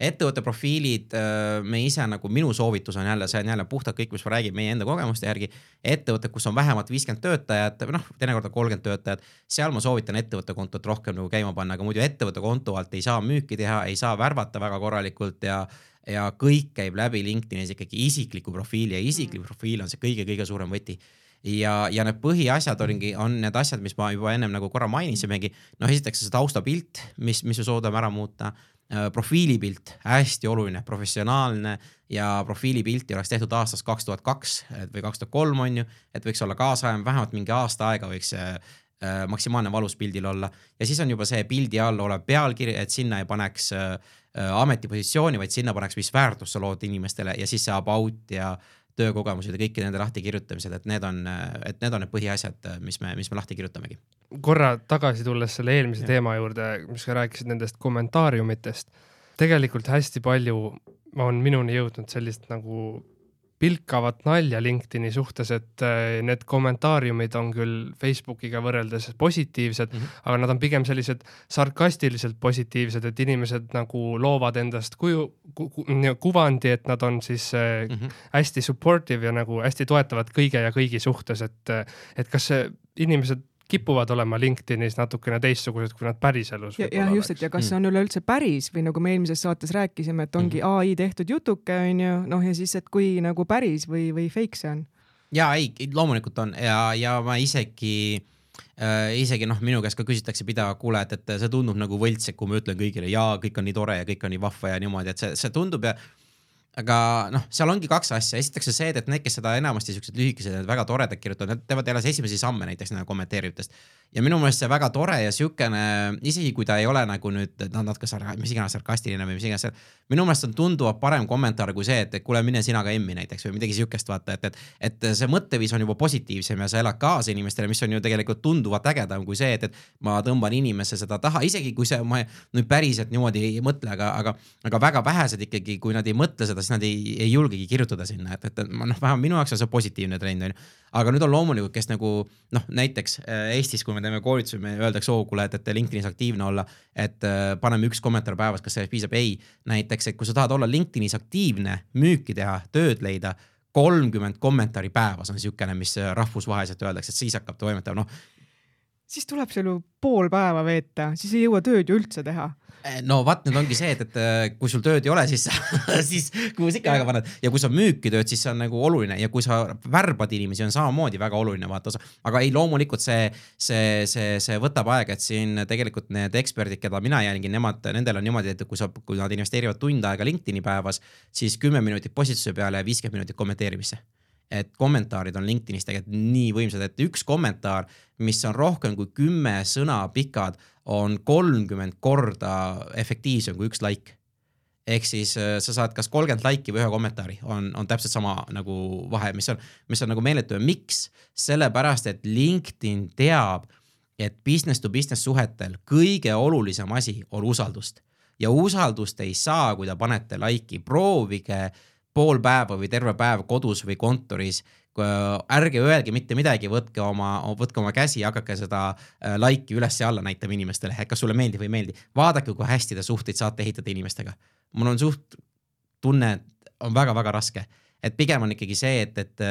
ettevõtte profiilid, äh, me ise nagu minu soovitus on jälle, see on jälle puhtalt kõik, mis ma räägin meie enda kogemuste järgi. ettevõtted, kus on vähemalt viiskümmend töötajat, noh, teinekord on kolmkümmend töötajat, seal ma soovitan ettevõtte kontot rohkem nagu käima panna, aga muidu ettevõtte konto alt ei saa müüki teha, ei saa värvata väga korralikult ja ja kõik käib läbi LinkedInis ikkagi isikliku profiili ja isiklik mm. profiil on see kõige-kõige suurem võti ja, ja need põhiasjad ongi, on need asjad, mis ma juba ennem nagu korra mainisimegi. noh, esiteks see taustapilt, mis, mis me soodame ära muuta profiilipilt, hästi oluline, professionaalne ja profiilipilti oleks tehtud aastast kaks tuhat kaks või kaks tuhat kolm on ju, et võiks olla kaasaegem, vähemalt mingi aasta aega võiks äh, äh, maksimaalne valus pildil olla. Ja siis on juba see pildi all olev pealkiri, et sinna ei paneks äh, ametipositsiooni, vaid sinna paneks, mis väärtust sa lood inimestele ja siis see about ja töökogemused ja kõikide nende lahtikirjutamised, et need on, et need on need põhiasjad, mis me, mis me lahti kirjutamegi. korra tagasi tulles selle eelmise ja. teema juurde, mis sa rääkisid nendest kommentaariumitest, tegelikult hästi palju on minuni jõudnud sellist nagu pilkavat nalja LinkedIni suhtes, et äh, need kommentaariumid on küll Facebookiga võrreldes positiivsed mm, -hmm. aga nad on pigem sellised sarkastiliselt positiivsed, et inimesed nagu loovad endast kuju ku,, ku, kuvandi, et nad on siis mm -hmm. hästi supportive ja nagu hästi toetavad kõige ja kõigi suhtes, et, et kas inimesed kipuvad olema LinkedInis natukene teistsugused, kui nad päriselus. jah, just, et ja kas see on üleüldse päris või nagu me eelmises saates rääkisime, et ongi mm -hmm. ai tehtud jutuke, onju, noh ja siis, et kui nagu päris või, või fake see on. ja ei, loomulikult on ja, ja ma isegi äh,, isegi noh, minu käest ka küsitakse pidevalt, kuule, et, et see tundub nagu võlts, et kui ma ütlen kõigile ja kõik on nii tore ja kõik on nii vahva ja niimoodi, et see, see tundub ja aga noh, seal ongi kaks asja, esiteks see, et need, kes seda enamasti siuksed lühikesed, väga toredad kirjutavad, nad teevad alles esimesi samme näiteks nagu kommenteerijatest. Ja minu meelest see väga tore ja siukene, isegi kui ta ei ole nagu nüüd noh, natuke sar-, mis iganes sarkastiline või mis iganes, minu meelest on tunduvalt parem kommentaar kui see, et kuule, mine sina ka emmi näiteks või midagi siukest, vaata, et, et, et see mõtteviis on juba positiivsem ja sa elad kaasa inimestele, mis on ju tegelikult tunduvalt ägedam kui see, et, et ma tõmban inimesse seda taha, isegi kui see, ma nüüd päriselt niimoodi ei mõtle, aga, aga, aga väga vähesed ikkagi, kui nad ei mõtle seda, siis nad ei, ei julgegi kirjutada sinna, et, et noh, vähemalt minu jaoks on see positiivne trend onju. aga nüüd on loomulikult, kes nagu noh, näiteks äh, Eestis, kui me teeme koolitusi, me öeldakse, oo kuule, et, et LinkedInis aktiivne olla, et äh, paneme üks kommentaar päevas, kas sellest piisab? ei, näiteks, et kui sa tahad olla LinkedInis aktiivne, müüki teha, tööd leida kolmkümmend kommentaari päevas on niisugune, mis äh, rahvusvaheliselt öeldakse, et siis hakkab toimetama, noh. siis tuleb seal ju pool päeva veeta, siis ei jõua tööd ju üldse teha Eh, no vaat nüüd ongi see, et, et eh, kui sul tööd ei ole, siis siis kuhu sa ikka aega paned. Ja kui sa müüki tööd, siis see on nagu oluline. Ja kui sa värbad inimesi, on samamoodi väga oluline vaata aga ei, loomulikult see, see, see, see võtab aega, et siin tegelikult need eksperdid, keda mina jälgin, nemad, nendel on niimoodi, et kui sa, kui nad investeerivad tund aega LinkedIni päevas, siis kümme minutit postituse peale ja viiskümmend minutit kommenteerimisse. Et kommentaarid on LinkedInis tegelikult nii võimsad, et üks kommentaar, mis on rohkem kui kümme sõna pikad, on kolmkümmend korda efektiivsem kui üks like. ehk siis äh, sa saad kas kolmkümmend laiki või ühe kommentaari, on, on täpselt sama nagu vahe, mis on, mis on nagu meeletu ja miks? sellepärast, et LinkedIn teab, et business to business suhetel kõige olulisem asi on usaldust ja usaldust ei saa, kui te panete like'i, proovige pool päeva või terve päev kodus või kontoris ärge öelge mitte midagi, võtke oma, võtke oma käsi hakake seda äh, like'i üles ja alla näitama inimestele, et kas sulle meeldib või ei meeldi. vaadake, kui hästi te suhteid saate ehitada inimestega. mul on suht tunne, et on väga-väga raske et pigem on ikkagi see, et, et,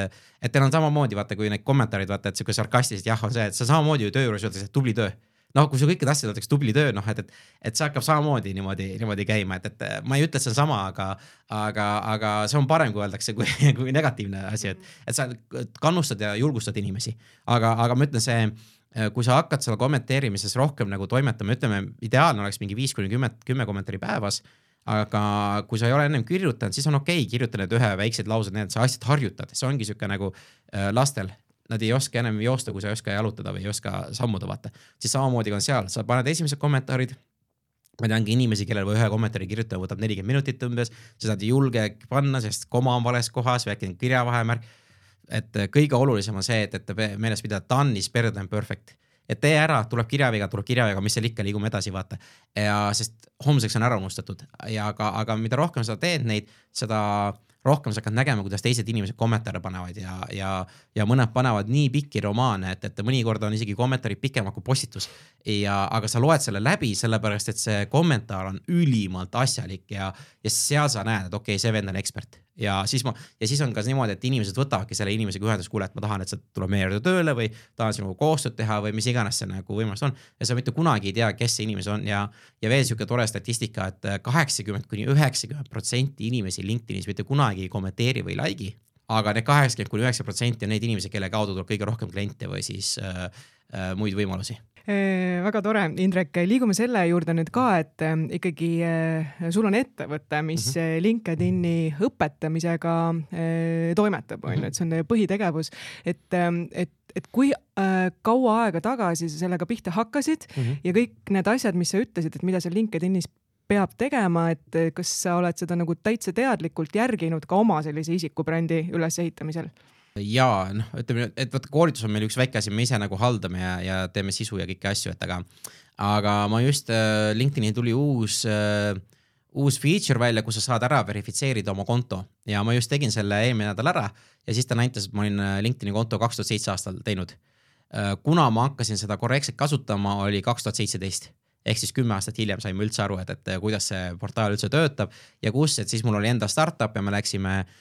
et teil on samamoodi vaata, kui need kommentaarid vaata, et sihuke sarkastiliselt jah, on see, et sa samamoodi ju töö juures öeldakse, et tubli töö noh, kui sul kõikide asjade oleks tubli töö, noh, et, et, et see hakkab samamoodi niimoodi, niimoodi käima, et, et ma ei ütle, et see on sama, aga, aga, aga see on parem, kui öeldakse, kui, kui negatiivne asi, et, et sa kannustad ja julgustad inimesi. aga, aga ma ütlen, see kui sa hakkad seal kommenteerimises rohkem nagu toimetama, ütleme ideaalne oleks mingi viis kuni kümme, kümme kommentaari päevas aga kui sa ei ole ennem kirjutanud, siis on okei okay, kirjuta need ühe väiksed laused, need sa asjad harjutad, see ongi sihuke nagu äh, lastel, nad ei oska enam joosta, kui sa ei oska jalutada või ei oska sammuda, vaata. siis samamoodi on seal, sa paned esimesed kommentaarid. ma teangi inimesi, kellel ühe kommentaari kirjutamine võtab nelikümmend minutit umbes, nad ei julge panna, sest koma on vales kohas või äkki on kirjavahemärk. et kõige olulisem on see, et, et meeles pidada, done is better than perfect et tee ära, tuleb kirjaviga, tuleb kirjaviga, mis seal ikka, liigume edasi, vaata. ja sest homseks on ära unustatud ja aga, aga mida rohkem sa teed neid, seda rohkem sa hakkad nägema, kuidas teised inimesed kommentaare panevad ja, ja, ja mõned panevad nii pikki romaane, et, et mõnikord on isegi kommentaarid pikemad kui postitus. Ja, aga sa loed selle läbi, sellepärast et see kommentaar on ülimalt asjalik ja, ja seal sa näed, et okei okay,, see vend on ekspert. Ja siis ma, ja siis on ka niimoodi, et inimesed võtavadki selle inimesega ühendust, kuule, et ma tahan, et sa tuleb meie juurde tööle või tahan sinuga koostööd teha või mis iganes see nagu võimalus on. ja sa mitte kunagi ei tea, kes see inimene on ja, ja veel sihuke tore statistika et, et kaheksakümmend kuni üheksakümmend protsenti inimesi LinkedInis mitte kunagi ei kommenteeri või ei like'i aga need kaheksakümmend kuni üheksa protsenti on neid inimesi, kelle kaudu tuleb kõige rohkem kliente või siis äh, äh, muid võimalusi väga tore, Indrek, liigume selle juurde nüüd ka, et äh, ikkagi äh, sul on ettevõte, mis mm -hmm. LinkedIni õpetamisega toimetab, on ju, et see on teie põhitegevus. et, ähm, et, et kui kaua aega tagasi sa sellega pihta hakkasid mm -hmm. ja kõik need asjad, mis sa ütlesid, et mida seal LinkedInis peab tegema, et kas sa oled seda nagu täitsa teadlikult järginud ka oma sellise isikubrändi ülesehitamisel? Ja noh, ütleme, et vot koolitus on meil üks väike asi, me ise nagu haldame ja, ja teeme sisu ja kõiki asju, et aga, aga ma just äh, LinkedIni tuli uus äh, uus feature välja, kus sa saad ära verifitseerida oma konto ja ma just tegin selle eelmine nädal ära ja siis ta näitas, et ma olin äh, LinkedIni konto kaks tuhat seitse aastal teinud. Äh, kuna ma hakkasin seda korrektselt kasutama, oli kaks tuhat seitseteist ehk siis kümme aastat hiljem saime üldse aru, et, et kuidas see portaal üldse töötab ja kus, et siis mul oli enda startup ja me läksime äh,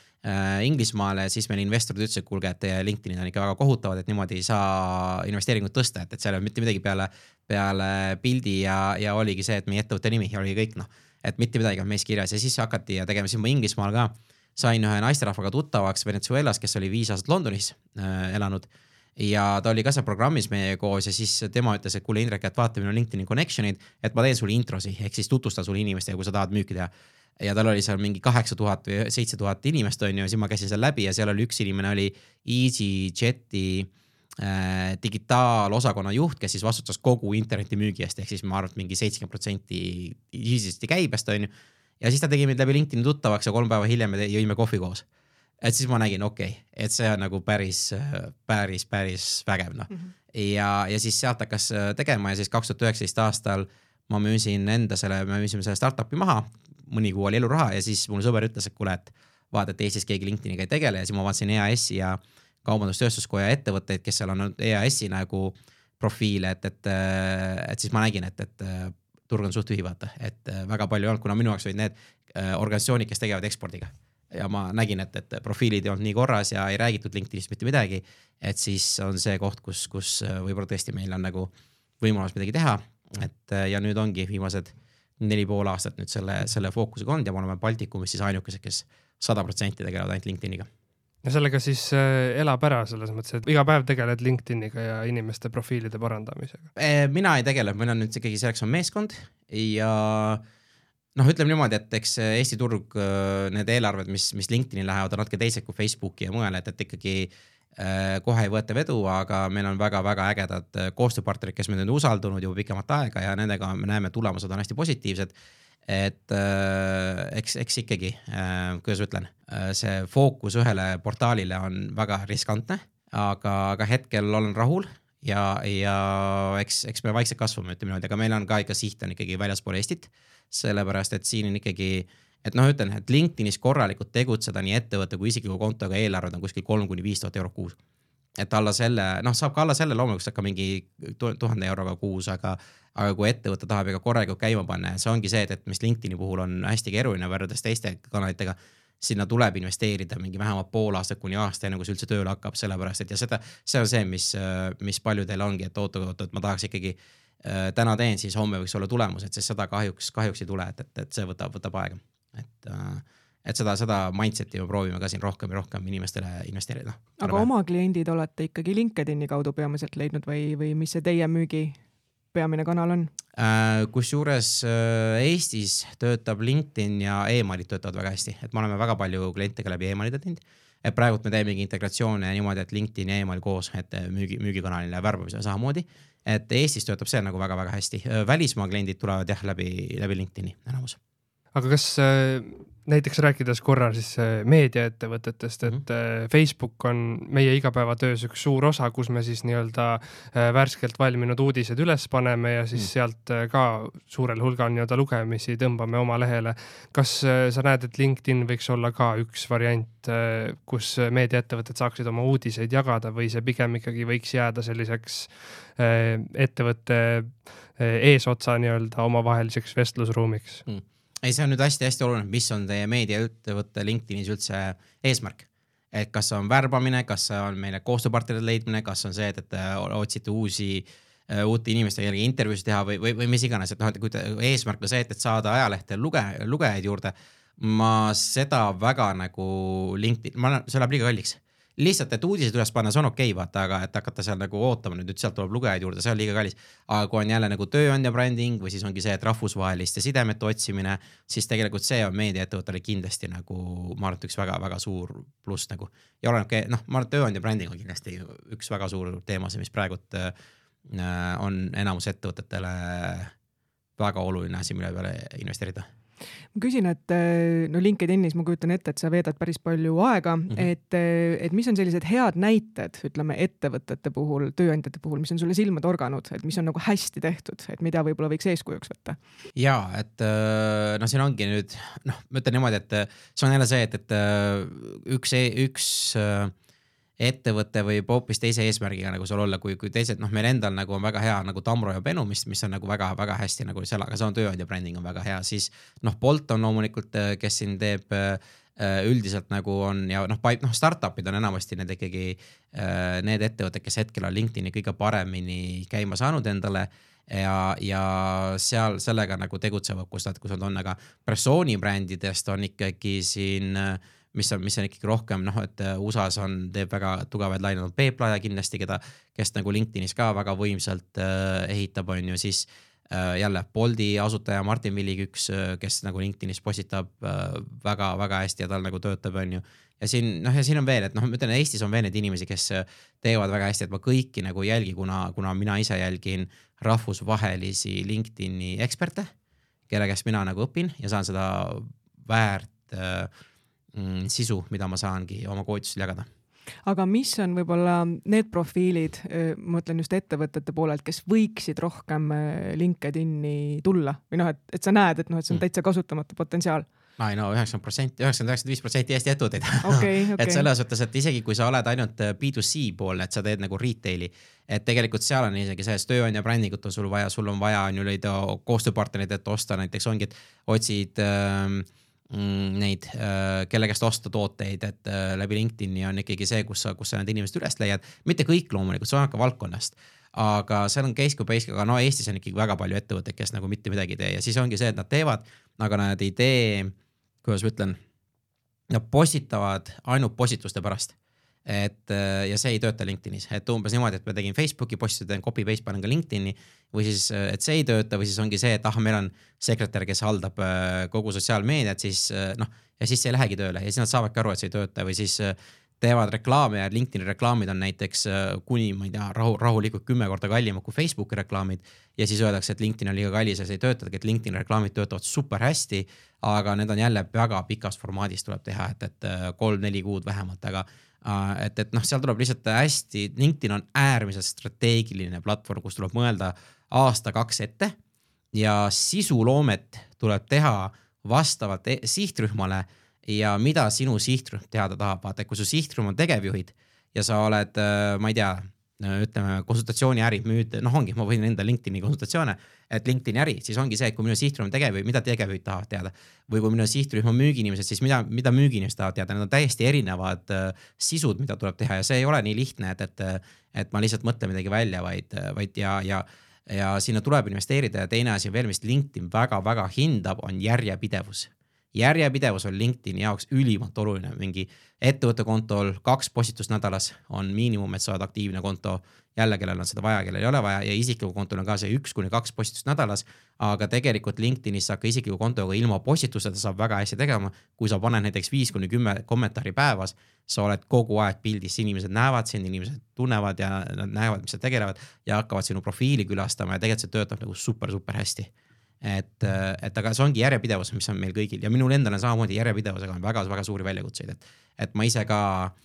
Inglismaale, siis meil investorid ütlesid, et kuulge, et teie LinkedInid on ikka väga kohutavad, et niimoodi ei saa investeeringut tõsta, et, et seal ei olnud mitte midagi peale, peale pildi ja, ja oligi see, et meie ettevõtte nimi oli kõik noh, et mitte midagi on meis kirjas ja siis hakati tegema, siis ma Inglismaal ka. Sain ühe naisterahvaga tuttavaks Venezuelas, kes oli viis aastat Londonis äh, elanud. Ja ta oli ka seal programmis meiega koos ja siis tema ütles, et kuule Indrek, et vaata minu LinkedIn'i connection'id, et ma teen sulle introsi ehk siis tutvustan sulle inimestega, kui sa tahad müüki teha ja tal oli seal mingi kaheksa tuhat või seitse tuhat inimest on ju, siis ma käisin seal läbi ja seal oli üks inimene oli EasyJeti äh, digitaalosakonna juht, kes siis vastutas kogu internetimüügi eest, ehk siis ma arvan, et mingi seitsekümmend protsenti EasyJeti käibest on ju. ja siis ta tegi mind läbi LinkedIni tuttavaks ja kolm päeva hiljem me jõime kohvi koos. et siis ma nägin, okei okay,, et see on nagu päris, päris, päris vägev noh mm -hmm. ja, ja siis sealt hakkas tegema ja siis kaks tuhat üheksateist aastal ma müüsin enda selle, me müüsime selle startup'i maha, mõni kuu oli eluraha ja siis mul sõber ütles, et kuule, et vaata, et Eestis keegi LinkedIniga ei tegele ja siis ma vaatasin EAS-i ja Kaubandus-Tööstuskoja ettevõtteid, kes seal on EAS-i nagu profiile, et, et, et siis ma nägin, et, et turg on suht tühi, vaata, et väga palju ei olnud, kuna minu jaoks olid need äh, organisatsioonid, kes tegelevad ekspordiga. ja ma nägin, et, et profiilid ei olnud nii korras ja ei räägitud LinkedInist mitte midagi. et siis on see koht, kus, kus võib-olla tõesti meil on nagu võimalus midagi teha, et ja nüüd ongi viimased neli pool aastat nüüd selle, selle fookusega olnud ja me oleme Baltikumis siis ainukesed, kes sada protsenti tegelevad ainult LinkedIniga. ja sellega siis äh, elab ära selles mõttes, et iga päev tegeled LinkedIniga ja inimeste profiilide parandamisega? Äh, mina ei tegele, meil on nüüd ikkagi selleks on meeskond ja noh, ütleme niimoodi, et eks Eesti turg, äh, need eelarved, mis, mis LinkedIni lähevad, on natuke teised kui Facebooki ja mujal, et, et ikkagi kohe ei võeta vedu, aga meil on väga-väga ägedad äh, koostööpartnerid, kes meid on usaldanud juba pikemat aega ja nendega me näeme, tulemused on hästi positiivsed. et äh, eks, eks ikkagi äh,, kuidas ma ütlen äh,, see fookus ühele portaalile on väga riskantne, aga, aga hetkel olen rahul ja, ja eks, eks me vaikselt kasvame, ütleme niimoodi, aga meil on ka ikka siht on ikkagi väljaspool Eestit. sellepärast, et siin on ikkagi äh, et noh, ütlen, et LinkedInis korralikult tegutseda nii ettevõtte kui isikliku kontoga eelarved on kuskil kolm kuni viis tuhat eurot kuus. et alla selle, noh, saab ka alla selle loomulikult saab ka mingi tuhande euroga kuus, aga, aga kui ettevõte tahab ikka korralikult käima panna ja see ongi see, et, et mis LinkedIni puhul on hästi keeruline võrreldes teiste kanalitega sinna tuleb investeerida mingi vähemalt pool aastat kuni aasta, enne kui see üldse tööle hakkab, sellepärast et ja seda, see on see, mis, mis paljudel ongi, et oot-oot, et ma tahaks ikkagi täna teen, siis homme võiks olla tulemused, sest seda kahjuks, kahjuks ei tule, et, et, et see võtab, võtab aega, et äh, et seda, seda mindset'i me proovime ka siin rohkem ja rohkem inimestele investeerida. aga oma kliendid olete ikkagi LinkedIn'i kaudu peamiselt leidnud või, või mis see teie müügi peamine kanal on? Äh, kusjuures äh, Eestis töötab LinkedIn ja emailid töötavad väga hästi, et me oleme väga palju klientidega läbi emailide teinud. et praegult me teemegi integratsioone niimoodi, et LinkedIn ja email koos, et müügi, müügikanalile värbamisele samamoodi. et Eestis töötab see nagu väga-väga hästi, välismaa kliendid tulevad jah läbi, läbi LinkedIn'i enamus. Aga kas näiteks rääkides korra siis äh, meediaettevõtetest, et mm -hmm. Facebook on meie igapäevatöös üks suur osa, kus me siis nii-öelda äh, värskelt valminud uudised üles paneme ja siis mm sealt ka suurel hulgal nii-öelda lugemisi tõmbame oma lehele. kas sa näed, et LinkedIn võiks olla ka üks variant, kus meediaettevõtted saaksid oma uudiseid jagada või see pigem ikkagi võiks jääda selliseks ettevõtte eesotsa nii-öelda omavaheliseks vestlusruumiks mm.? Ei, see on nüüd hästi-hästi oluline, mis on teie meediaettevõtte LinkedInis üldse eesmärk. et kas see on värbamine, kas see on meile koostööpartnerite leidmine, kas on see, et, et otsite uusi uh, uute inimestega jällegi intervjuusid teha või, või, või mis iganes, et noh, et kui te, eesmärk on see, et, et saada ajalehte luge, lugejaid juurde. ma seda väga nagu LinkedIn, ma, see läheb liiga kalliks lihtsalt, et uudiseid üles panna, see on okei okay,, vaata, aga et hakata seal nagu ootama nüüd, nüüd sealt tuleb lugejaid juurde, see on liiga kallis. aga kui on jälle nagu tööandja bränding või siis ongi see, et rahvusvaheliste sidemete otsimine, siis tegelikult see on meediaettevõttele kindlasti nagu ma arvan, et üks väga-väga suur pluss nagu. ja olenebki, noh, ma arvan, et tööandja bränding on kindlasti üks väga suur teemasid, mis praegult äh, on enamus ettevõtetele väga oluline asi, mille peale investeerida ma küsin, et eh, no LinkedInis ma kujutan ette, et sa veedad päris palju aega mm, -hmm. et, eh, et mis on sellised head näited, ütleme ettevõtete puhul, tööandjate puhul, mis on sulle silma torganud, et mis on nagu hästi tehtud, et mida võib-olla võiks eeskujuks võtta? ja et noh, siin ongi nüüd noh, ma ütlen niimoodi, et see on jälle see, et, et üks, üks ettevõte võib hoopis teise eesmärgiga nagu seal olla, kui, kui teised, noh, meil endal nagu on väga hea nagu Tamro ja Benu, mis, mis on nagu väga-väga hästi nagu seal, aga sama tööandja bränding on väga hea, siis noh, Bolt on loomulikult, äh, kes siin teeb äh, üldiselt nagu on ja noh, noh, startup'id on enamasti need ikkagi äh, need ettevõtted, kes hetkel on LinkedIn'i kõige paremini käima saanud endale ja, ja seal sellega nagu tegutsevad, kus nad, kus nad on, aga persooni brändidest on ikkagi siin äh, mis on, mis on ikkagi rohkem noh, et äh, USA-s on, teeb väga tugevaid laine, on Peep Laia kindlasti, keda, kes nagu LinkedInis ka väga võimsalt äh, ehitab, on ju, siis äh, jälle Bolti asutaja Martin Villig-Üks, äh, kes nagu LinkedInis postitab väga-väga äh, hästi ja tal nagu töötab, on ju. ja siin noh, ja siin on veel, et noh, ma ütlen, Eestis on veel neid inimesi, kes teevad väga hästi, et ma kõiki nagu ei jälgi, kuna, kuna mina ise jälgin rahvusvahelisi LinkedIni eksperte, kelle käest mina nagu õpin ja saan seda väärt äh, mm, sisu, mida ma saangi oma koolitustel jagada aga mis on võib-olla need profiilid, ma mõtlen just ettevõtete poolelt, kes võiksid rohkem LinkedIn'i tulla või noh, et, et sa näed, et noh, et see on mm. täitsa kasutamata potentsiaal ei no üheksakümmend protsenti, üheksakümmend, üheksakümmend viis protsenti Eesti ettevõtteid okay,. Okay. et selles suhtes, et isegi kui sa oled ainult B2C pool, et sa teed nagu retail'i, et tegelikult seal on isegi see, et tööandja brändingut on sul vaja, sul on vaja on ju leida koostööpartnerid, et osta näiteks ongi, et otsid äh, Mm, neid, äh, kelle käest osta tooteid, et äh, läbi LinkedIn'i on ikkagi see, kus sa, kus sa need inimesed üles leiad. mitte kõik loomulikult, see oleneb ka valdkonnast, aga seal on case kui base, aga no Eestis on ikkagi väga palju ettevõtteid, kes nagu mitte midagi ei tee. Ja siis ongi see, et nad teevad, aga nad ei tee, kuidas ma ütlen, nad postitavad ainult postituste pärast et äh, ja see ei tööta LinkedInis, et umbes niimoodi, et ma tegin Facebooki postituse, teen copy paste panen ka LinkedIn'i või siis, äh, et see ei tööta või siis ongi see, et ah, meil on sekretär, kes haldab äh, kogu sotsiaalmeediat, siis noh, ja siis see ei lähegi tööle ja siis nad saavadki aru, et see ei tööta või siis teevad reklaame ja LinkedIn'i reklaamid on näiteks kuni, ma ei tea, rahu, rahulikult kümme korda kallimad kui Facebooki reklaamid. ja siis öeldakse, et LinkedIn on liiga kallis ja see ei töötagi, et LinkedIn'i reklaamid töötavad super hästi. aga need on jälle väga pikas formaadis tuleb teha, et, et kolm-neli kuud vähemalt, aga et, et noh, seal tuleb lihtsalt hästi, LinkedIn on äärmiselt strateegiline platvorm, kus tuleb mõelda aasta-kaks ette ja sisuloomet tuleb teha vastavalt e-, sihtrühmale ja mida sinu sihtrühm teada tahab, vaata, kui su sihtrühm on tegevjuhid ja sa oled, äh, ma ei tea, ütleme konsultatsiooniäri müüd, noh, ongi, ma võin enda LinkedIn'i konsultatsioone, et LinkedIn'i äri, siis ongi see, et kui minu sihtrühm on tegevjuhid, mida tegevjuhid tahavad teada. või kui minu sihtrühm on müügiinimesed, siis mida, mida müügiinimesed tahavad teada, need on täiesti erinevad äh, sisud, mida tuleb teha ja see ei ole nii lihtne, et, et, et ma lihtsalt mõtlen midagi välja, vaid, vaid ja, ja ja sinna tuleb investeerida ja teine asi veel, mis LinkedIn väga-väga hindab, on järjepidevus järjepidevus on LinkedIni jaoks ülimalt oluline, mingi ettevõtte kontol kaks postitust nädalas on miinimum, et sa oled aktiivne konto. jälle, kellel on seda vaja, kellel ei ole vaja ja isiklikul kontol on ka see üks kuni kaks postitust nädalas. aga tegelikult LinkedInis saab ka isikliku kontoga ilma postitusteta saab väga hästi tegema. kui sa paned näiteks viis kuni kümme kommentaari päevas, sa oled kogu aeg pildis, inimesed näevad sind, inimesed tunnevad ja nad näevad, mis sa tegelevad ja hakkavad sinu profiili külastama ja tegelikult see töötab nagu super-super hästi et, et aga see ongi järjepidevus, mis on meil kõigil ja minul endal on samamoodi järjepidevusega on väga-väga suuri väljakutseid, et, et ma ise ka äh,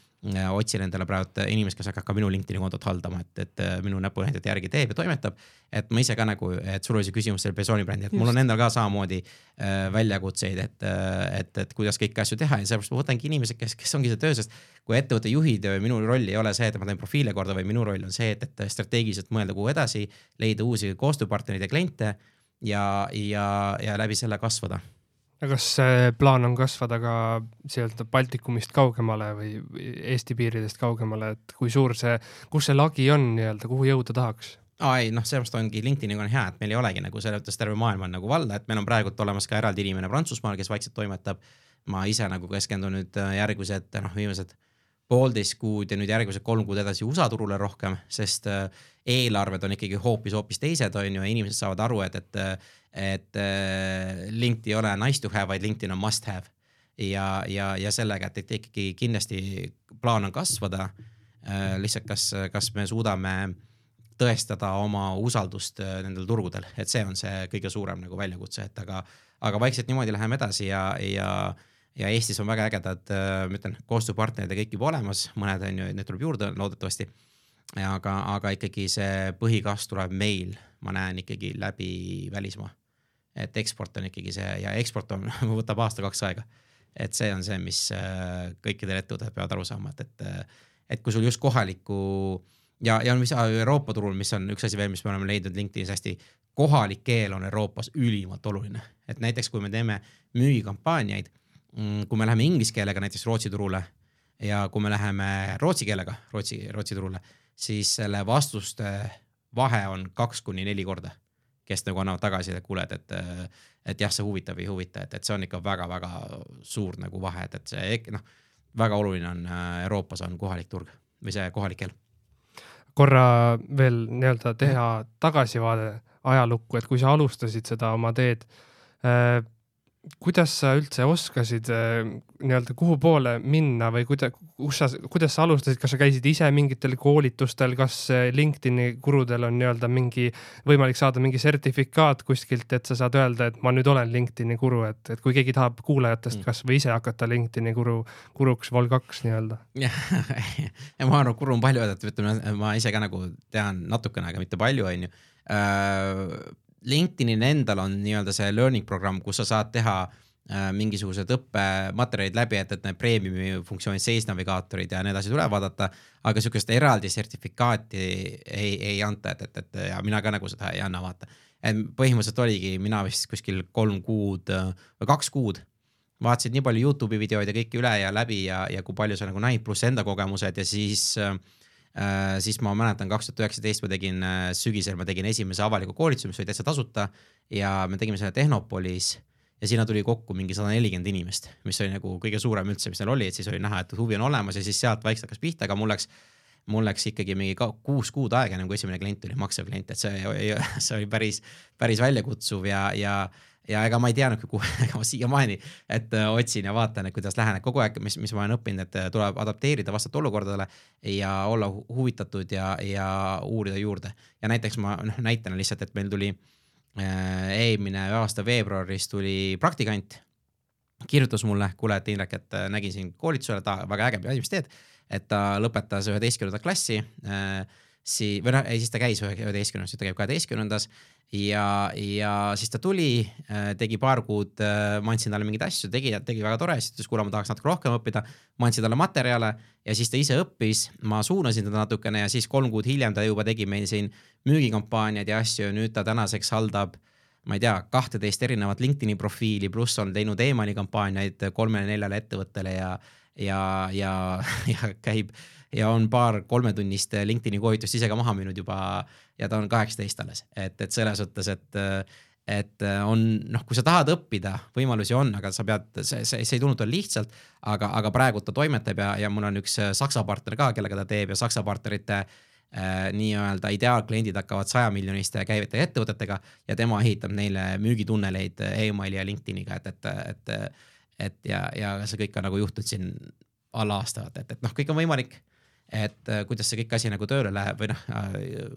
otsin endale praegu inimest, kes hakkab ka minu LinkedIn'i kontot haldama, et, et äh, minu näpunäidete järgi teeb ja toimetab. et ma ise ka nagu, et sul oli see küsimus selle persooni brändi, et Just. mul on endal ka samamoodi äh, väljakutseid, et, äh, et, et kuidas kõiki asju teha ja sellepärast ma võtangi inimesed, kes, kes ongi see töö, sest kui ettevõtte juhid ja minu roll ei ole see, et ma teen profiile korda, vaid minu roll on see, et, et strateegiliselt mõelda, kuhu edasi, leida uusi koostööpartnereid ja kliente ja, ja, ja läbi selle kasvada. aga kas plaan on kasvada ka nii-öelda Baltikumist kaugemale või Eesti piiridest kaugemale, et kui suur see, kus see lagi on nii-öelda, kuhu jõuda tahaks? aa ei, noh, sellepärast ongi LinkedIniga on hea, et meil ei olegi nagu selles mõttes terve maailm on nagu valda, et meil on praegult olemas ka eraldi inimene Prantsusmaal, kes vaikselt toimetab. ma ise nagu keskendun nüüd järgmised noh, viimased poolteist kuud ja nüüd järgmised kolm kuud edasi USA turule rohkem, sest äh, eelarved on ikkagi hoopis-hoopis teised, on ju, ja inimesed saavad aru, et, et, et äh, LinkedIn ei ole nice to have, vaid LinkedIn on must have. ja, ja, ja sellega, et, et ikkagi kindlasti plaan on kasvada. Äh, lihtsalt, kas, kas me suudame tõestada oma usaldust nendel turgudel, et see on see kõige suurem nagu väljakutse, et aga, aga vaikselt niimoodi läheme edasi ja, ja ja Eestis on väga ägedad, äh, ma ütlen, koostööpartnerid ja kõik juba olemas, mõned on ju, neid tuleb juurde loodetavasti. aga, aga ikkagi see põhikasv tuleb meil, ma näen ikkagi läbi välismaa. et eksport on ikkagi see ja eksport on võtab aasta-kaks aega. et see on see, mis äh, kõikidel ettevõtetel peavad aru saama, et, et, äh, et kui sul just kohalikku ja, ja mis Euroopa turul, mis on üks asi veel, mis me oleme leidnud LinkedInis hästi, kohalik keel on Euroopas ülimalt oluline, et näiteks kui me teeme müügikampaaniaid kui me läheme inglise keelega näiteks Rootsi turule ja kui me läheme rootsi keelega Rootsi, Rootsi turule, siis selle vastuste vahe on kaks kuni neli korda, kes nagu annavad tagasisidet, kuuled, et, et jah, see huvitab, ei huvita, et, et see on ikka väga-väga suur nagu vahe, et, et see noh, väga oluline on Euroopas on kohalik turg või see kohalik keel. korra veel nii-öelda teha tagasivaade ajalukku, et kui sa alustasid seda oma teed äh, kuidas sa üldse oskasid äh, nii-öelda kuhu poole minna või kuida-, kus sa, kuidas sa alustasid, kas sa käisid ise mingitel koolitustel, kas äh, LinkedIni kurudel on nii-öelda mingi võimalik saada mingi sertifikaat kuskilt, et sa saad öelda, et ma nüüd olen LinkedIni guru, et, et kui keegi tahab kuulajatest mm. kasvõi ise hakata LinkedIini guru, guruks vol kaks nii-öelda. jah, ja ma arvan, et guru on palju öeldud, ütleme, ma ise ka nagu tean natukene, aga mitte palju, onju äh, LinkedInil endal on nii-öelda see learning programm, kus sa saad teha äh, mingisugused õppematerjalid läbi, et, et need premiumi funktsioonid, sees navigaatorid ja need asjad üle vaadata. aga sihukest eraldi sertifikaati ei, ei anta, et, et, et ja mina ka nagu seda ei anna, vaata. et põhimõtteliselt oligi mina vist kuskil kolm kuud või kaks kuud vaatasid nii palju Youtube'i videoid ja kõike üle ja läbi ja, ja kui palju sa nagu näid, pluss enda kogemused ja siis Äh, siis ma mäletan, kaks tuhat üheksateist ma tegin äh, sügisel, ma tegin esimese avaliku koolituse, mis oli täitsa tasuta ja me tegime selle Tehnopolis ja sinna tuli kokku mingi sada nelikümmend inimest, mis oli nagu kõige suurem üldse, mis neil oli, et siis oli näha, et huvi on olemas ja siis sealt vaikselt hakkas pihta, aga mul läks, mul läks ikkagi mingi kuus kuud aega, enne kui esimene klient tuli, maksev klient, et see, see oli päris, päris väljakutsuv ja, ja ja ega ma ei teadnudki, kuhu, ega ma siiamaani, et äh, otsin ja vaatan, et kuidas läheneb kogu aeg, mis, mis ma olen õppinud, et äh, tuleb adapteerida vastavalt olukordadele ja olla huvitatud ja, ja uurida juurde. ja näiteks ma noh, näitena lihtsalt, et meil tuli äh, eelmine aasta veebruaris tuli praktikant, kirjutas mulle, kuule, et Indrek, et äh, nägin sind koolitusel, ta väga äge, mis teed, et ta lõpetas üheteistkümnendat klassi äh, siis, või noh, ei siis ta käis üheteistkümnendas, nüüd ta käib kaheteistkümnendas ja, ja siis ta tuli, äh, tegi paar kuud, äh, ma andsin talle mingeid asju, tegi, tegi väga tore, siis ütles, kuule, ma tahaks natuke rohkem õppida. ma andsin talle materjale ja siis ta ise õppis, ma suunasin teda natukene ja siis kolm kuud hiljem ta juba tegi meil siin müügikampaaniaid ja asju nüüd ta tänaseks haldab ma ei tea, kahteteist erinevat LinkedIn'i profiili, pluss on teinud emaili kampaaniaid kolmele-neljale ettevõttele ja, ja, ja, ja käib ja on paar kolmetunnist LinkedIn'i koolitust ise ka maha müünud juba ja ta on kaheksateist alles, et, et selles suhtes, et et on noh, kui sa tahad õppida, võimalusi on, aga sa pead, see, see, see ei tulnud tal lihtsalt, aga, aga praegu ta toimetab ja, ja mul on üks Saksa partner ka, kellega ta teeb ja Saksa partnerite äh, nii-öelda ideaalkliendid hakkavad saja miljoniste käivete ettevõtetega ja tema ehitab neile müügitunneleid emaili ja LinkedIniga, et, et, et, et ja, ja see kõik on nagu juhtunud siin alla aasta, et, et, et noh, kõik on võimalik. Et äh, kuidas see kõik asi nagu tööle läheb või noh äh,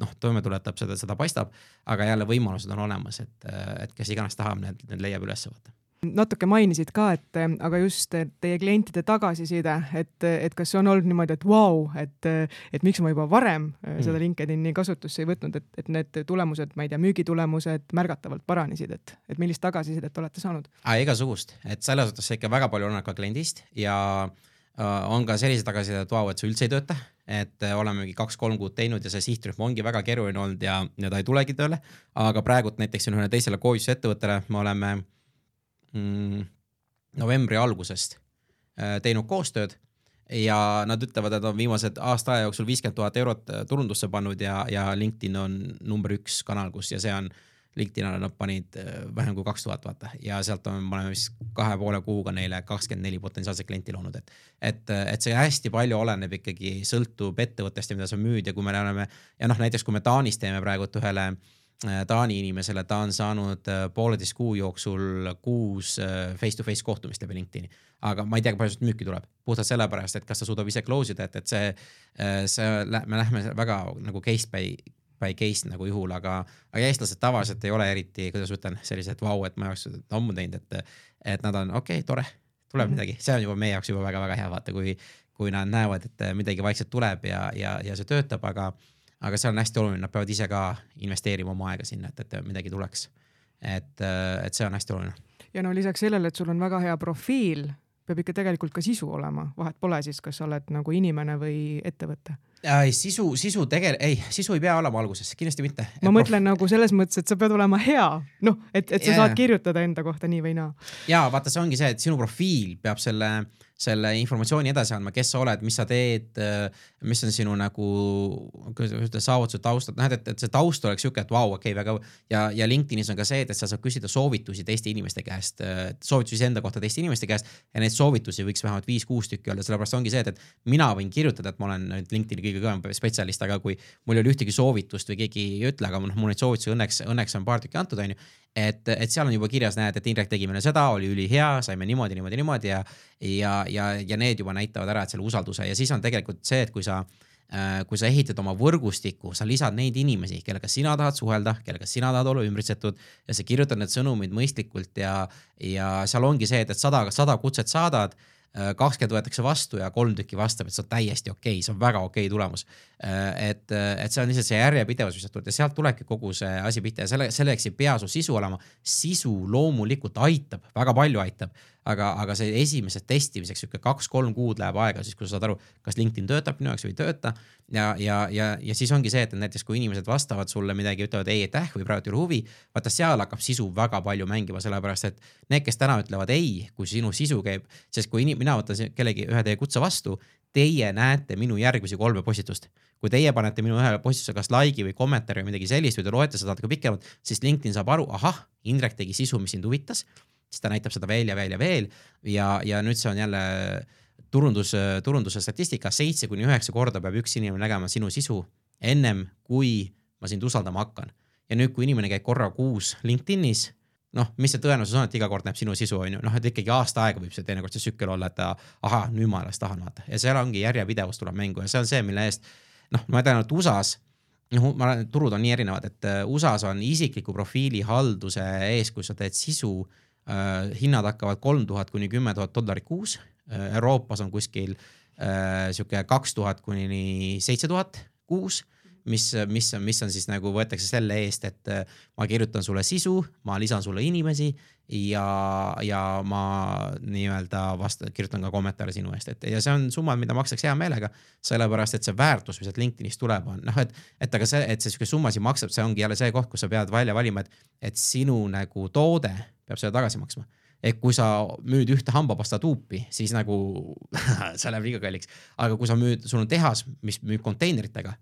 noh, toime tuletab, seda, seda paistab, aga jälle võimalused on olemas, et, et kes iganes tahab, need, need leiab üles võtta natuke mainisid ka, et aga just teie klientide tagasiside, et, et kas on olnud niimoodi, et vau wow,, et, et miks ma juba varem mm. seda LinkedIni kasutusse ei võtnud, et, et need tulemused, ma ei tea, müügitulemused märgatavalt paranesid, et, et millist tagasisidet olete saanud? igasugust, et selles see ikka väga palju oleneb ka kliendist ja äh, on ka sellised tagasisidet, et vau, et see üldse ei tööta, et äh, olemegi kaks-kolm kuud teinud ja see sihtrühm ongi väga keeruline olnud ja, ja ta ei tulegi tööle. aga praegult näiteks ühele teisele koolitusettevõttele me oleme mm, novembri algusest äh, teinud koostööd ja nad ütlevad, et on viimased aasta aja jooksul viiskümmend tuhat eurot äh, turundusse pannud ja, ja LinkedIn on number üks kanal, kus ja see on, LinkedInile nad panid äh, vähem kui kaks tuhat vaata ja sealt on, me oleme vist kahe poole kuuga neile kakskümmend neli potentsiaalset klienti loonud, et. et, et see hästi palju oleneb ikkagi, sõltub ettevõttest ja mida sa müüd ja kui me oleme ja noh, näiteks kui me Taanis teeme praegult ühele äh, Taani inimesele, ta on saanud äh, pooleteist kuu jooksul kuus face-to-face äh, kohtumist läbi LinkedIn'i. aga ma ei tea, kui palju sealt müüki tuleb, puhtalt sellepärast, et kas ta suudab ise close ida, et, et see, see, me lähme väga nagu case by, by case nagu juhul, aga, aga eestlased tavaliselt ei ole eriti, kuidas ma ütlen, sellised vau wow,, et ma oleks ammu teinud, et, et nad on okei okay,, tore, tuleb mm -hmm. midagi, see on juba meie jaoks juba väga-väga hea vaata, kui, kui nad näevad, et midagi vaikselt tuleb ja, ja, ja see töötab, aga aga seal on hästi oluline, nad peavad ise ka investeerima oma aega sinna, et, et midagi tuleks. et, et see on hästi oluline. ja no lisaks sellele, et sul on väga hea profiil, peab ikka tegelikult ka sisu olema, vahet pole siis, kas sa oled nagu inimene või ettevõte ei, sisu, sisu tegel-, ei, sisu ei pea olema alguses, kindlasti mitte. ma et mõtlen prof... nagu selles mõttes, et sa pead olema hea, noh, et, et sa yeah. saad kirjutada enda kohta nii või naa. ja vaata, see ongi see, et sinu profiil peab selle selle informatsiooni edasi andma, kes sa oled, mis sa teed, mis on sinu nagu, kuidas öelda, saavutused, taustad, noh, et, et see taust oleks sihuke, et vau wow,, okei okay,, väga ja, ja LinkedInis on ka see, et, et sa saad küsida soovitusi teiste inimeste käest, soovitusi enda kohta teiste inimeste käest ja neid soovitusi võiks vähemalt viis-kuus tükki olla, sellepärast ongi see, et, et mina võin kirjutada, et ma olen nüüd LinkedIni kõige kõvem spetsialist, aga kui mul ei ole ühtegi soovitust või keegi ei ütle, aga noh, mul neid soovitusi õnneks, õnneks on paar tükki antud, onju et, et seal on juba kirjas, näed, et Indrek tegi meile seda, oli ülihea, saime niimoodi, niimoodi, niimoodi ja, ja, ja, ja need juba näitavad ära, et selle usalduse ja siis on tegelikult see, et kui sa äh, kui sa ehitad oma võrgustikku, sa lisad neid inimesi, kellega sina tahad suhelda, kellega sina tahad olla ümbritsetud ja sa kirjutad need sõnumid mõistlikult ja, ja seal ongi see, et, et sada, sada kutset saadad kakskümmend võetakse vastu ja kolm tükki vastab, et see on täiesti okei okay,, see on väga okei okay tulemus. Äh, et, et see on lihtsalt see järjepidevus, mis sealt tuleb ja sealt tulebki kogu see asi pihta ja selle, selleks ei pea su sisu olema. sisu loomulikult aitab, väga palju aitab, aga, aga see esimesed testimiseks sihuke kaks-kolm kuud läheb aega, siis kui sa saad aru, kas LinkedIn töötab minu jaoks või ei tööta. ja, ja, ja, ja siis ongi see, et näiteks kui inimesed vastavad sulle midagi, ütlevad ei aitäh või praegu ei ole huvi, vaata seal hakkab sisu väga palju mängima, sellepärast et need, kes täna ütlevad ei, kui sinu sisu käib, sest kui inim, mina võtan kellegi ühe teie kutse vastu, teie näete minu järgmisi kolme postitust. kui teie panete minu ühele postituse kas like'i või kommentaari või midagi sellist või te loete seda natuke pikemalt, siis LinkedIn saab aru, ahah, Indrek tegi sisu, mis sind huvitas siis ta näitab seda veel ja veel. Ja veel ja, ja nüüd see on jälle turundus, turunduse statistika, seitse kuni üheksa korda peab üks inimene nägema sinu sisu ennem kui ma sind usaldama hakkan. ja nüüd, kui inimene käib korra kuus LinkedInis, noh, mis see tõenäosus on, et iga kord näeb sinu sisu, on ju, noh, et ikkagi aasta aega võib see teinekord see tsükkel olla, et ahah, nüüd ma alles tahan vaata. Ja seal ongi järjepidevus tuleb mängu ja see on see, mille eest noh, ma tean, et USA-s noh, ma arvan, et turud on nii erinevad, et USA-s on isikliku profiili halduse ees, kui sa teed sisu äh, Äh, hinnad hakkavad kolm tuhat kuni kümme tuhat dollarit kuus. Äh, Euroopas on kuskil äh, sihuke kaks tuhat kuni seitse tuhat kuus mis, mis, mis on siis nagu võetakse selle eest, et ma kirjutan sulle sisu, ma lisan sulle inimesi ja, ja ma nii-öelda vasta-, kirjutan ka kommentaare sinu eest, et ja see on summad, mida maksaks hea meelega. sellepärast, et see väärtus, mis sealt LinkedInist tuleb, on noh, et, et aga see, et see sihuke summa siin maksab, see ongi jälle see koht, kus sa pead välja valima, et, et sinu nagu toode peab selle tagasi maksma. et kui sa müüd ühte hambapasta tuupi, siis nagu see läheb liiga kalliks, aga kui sa müüd, sul on tehas, mis müüb konteineritega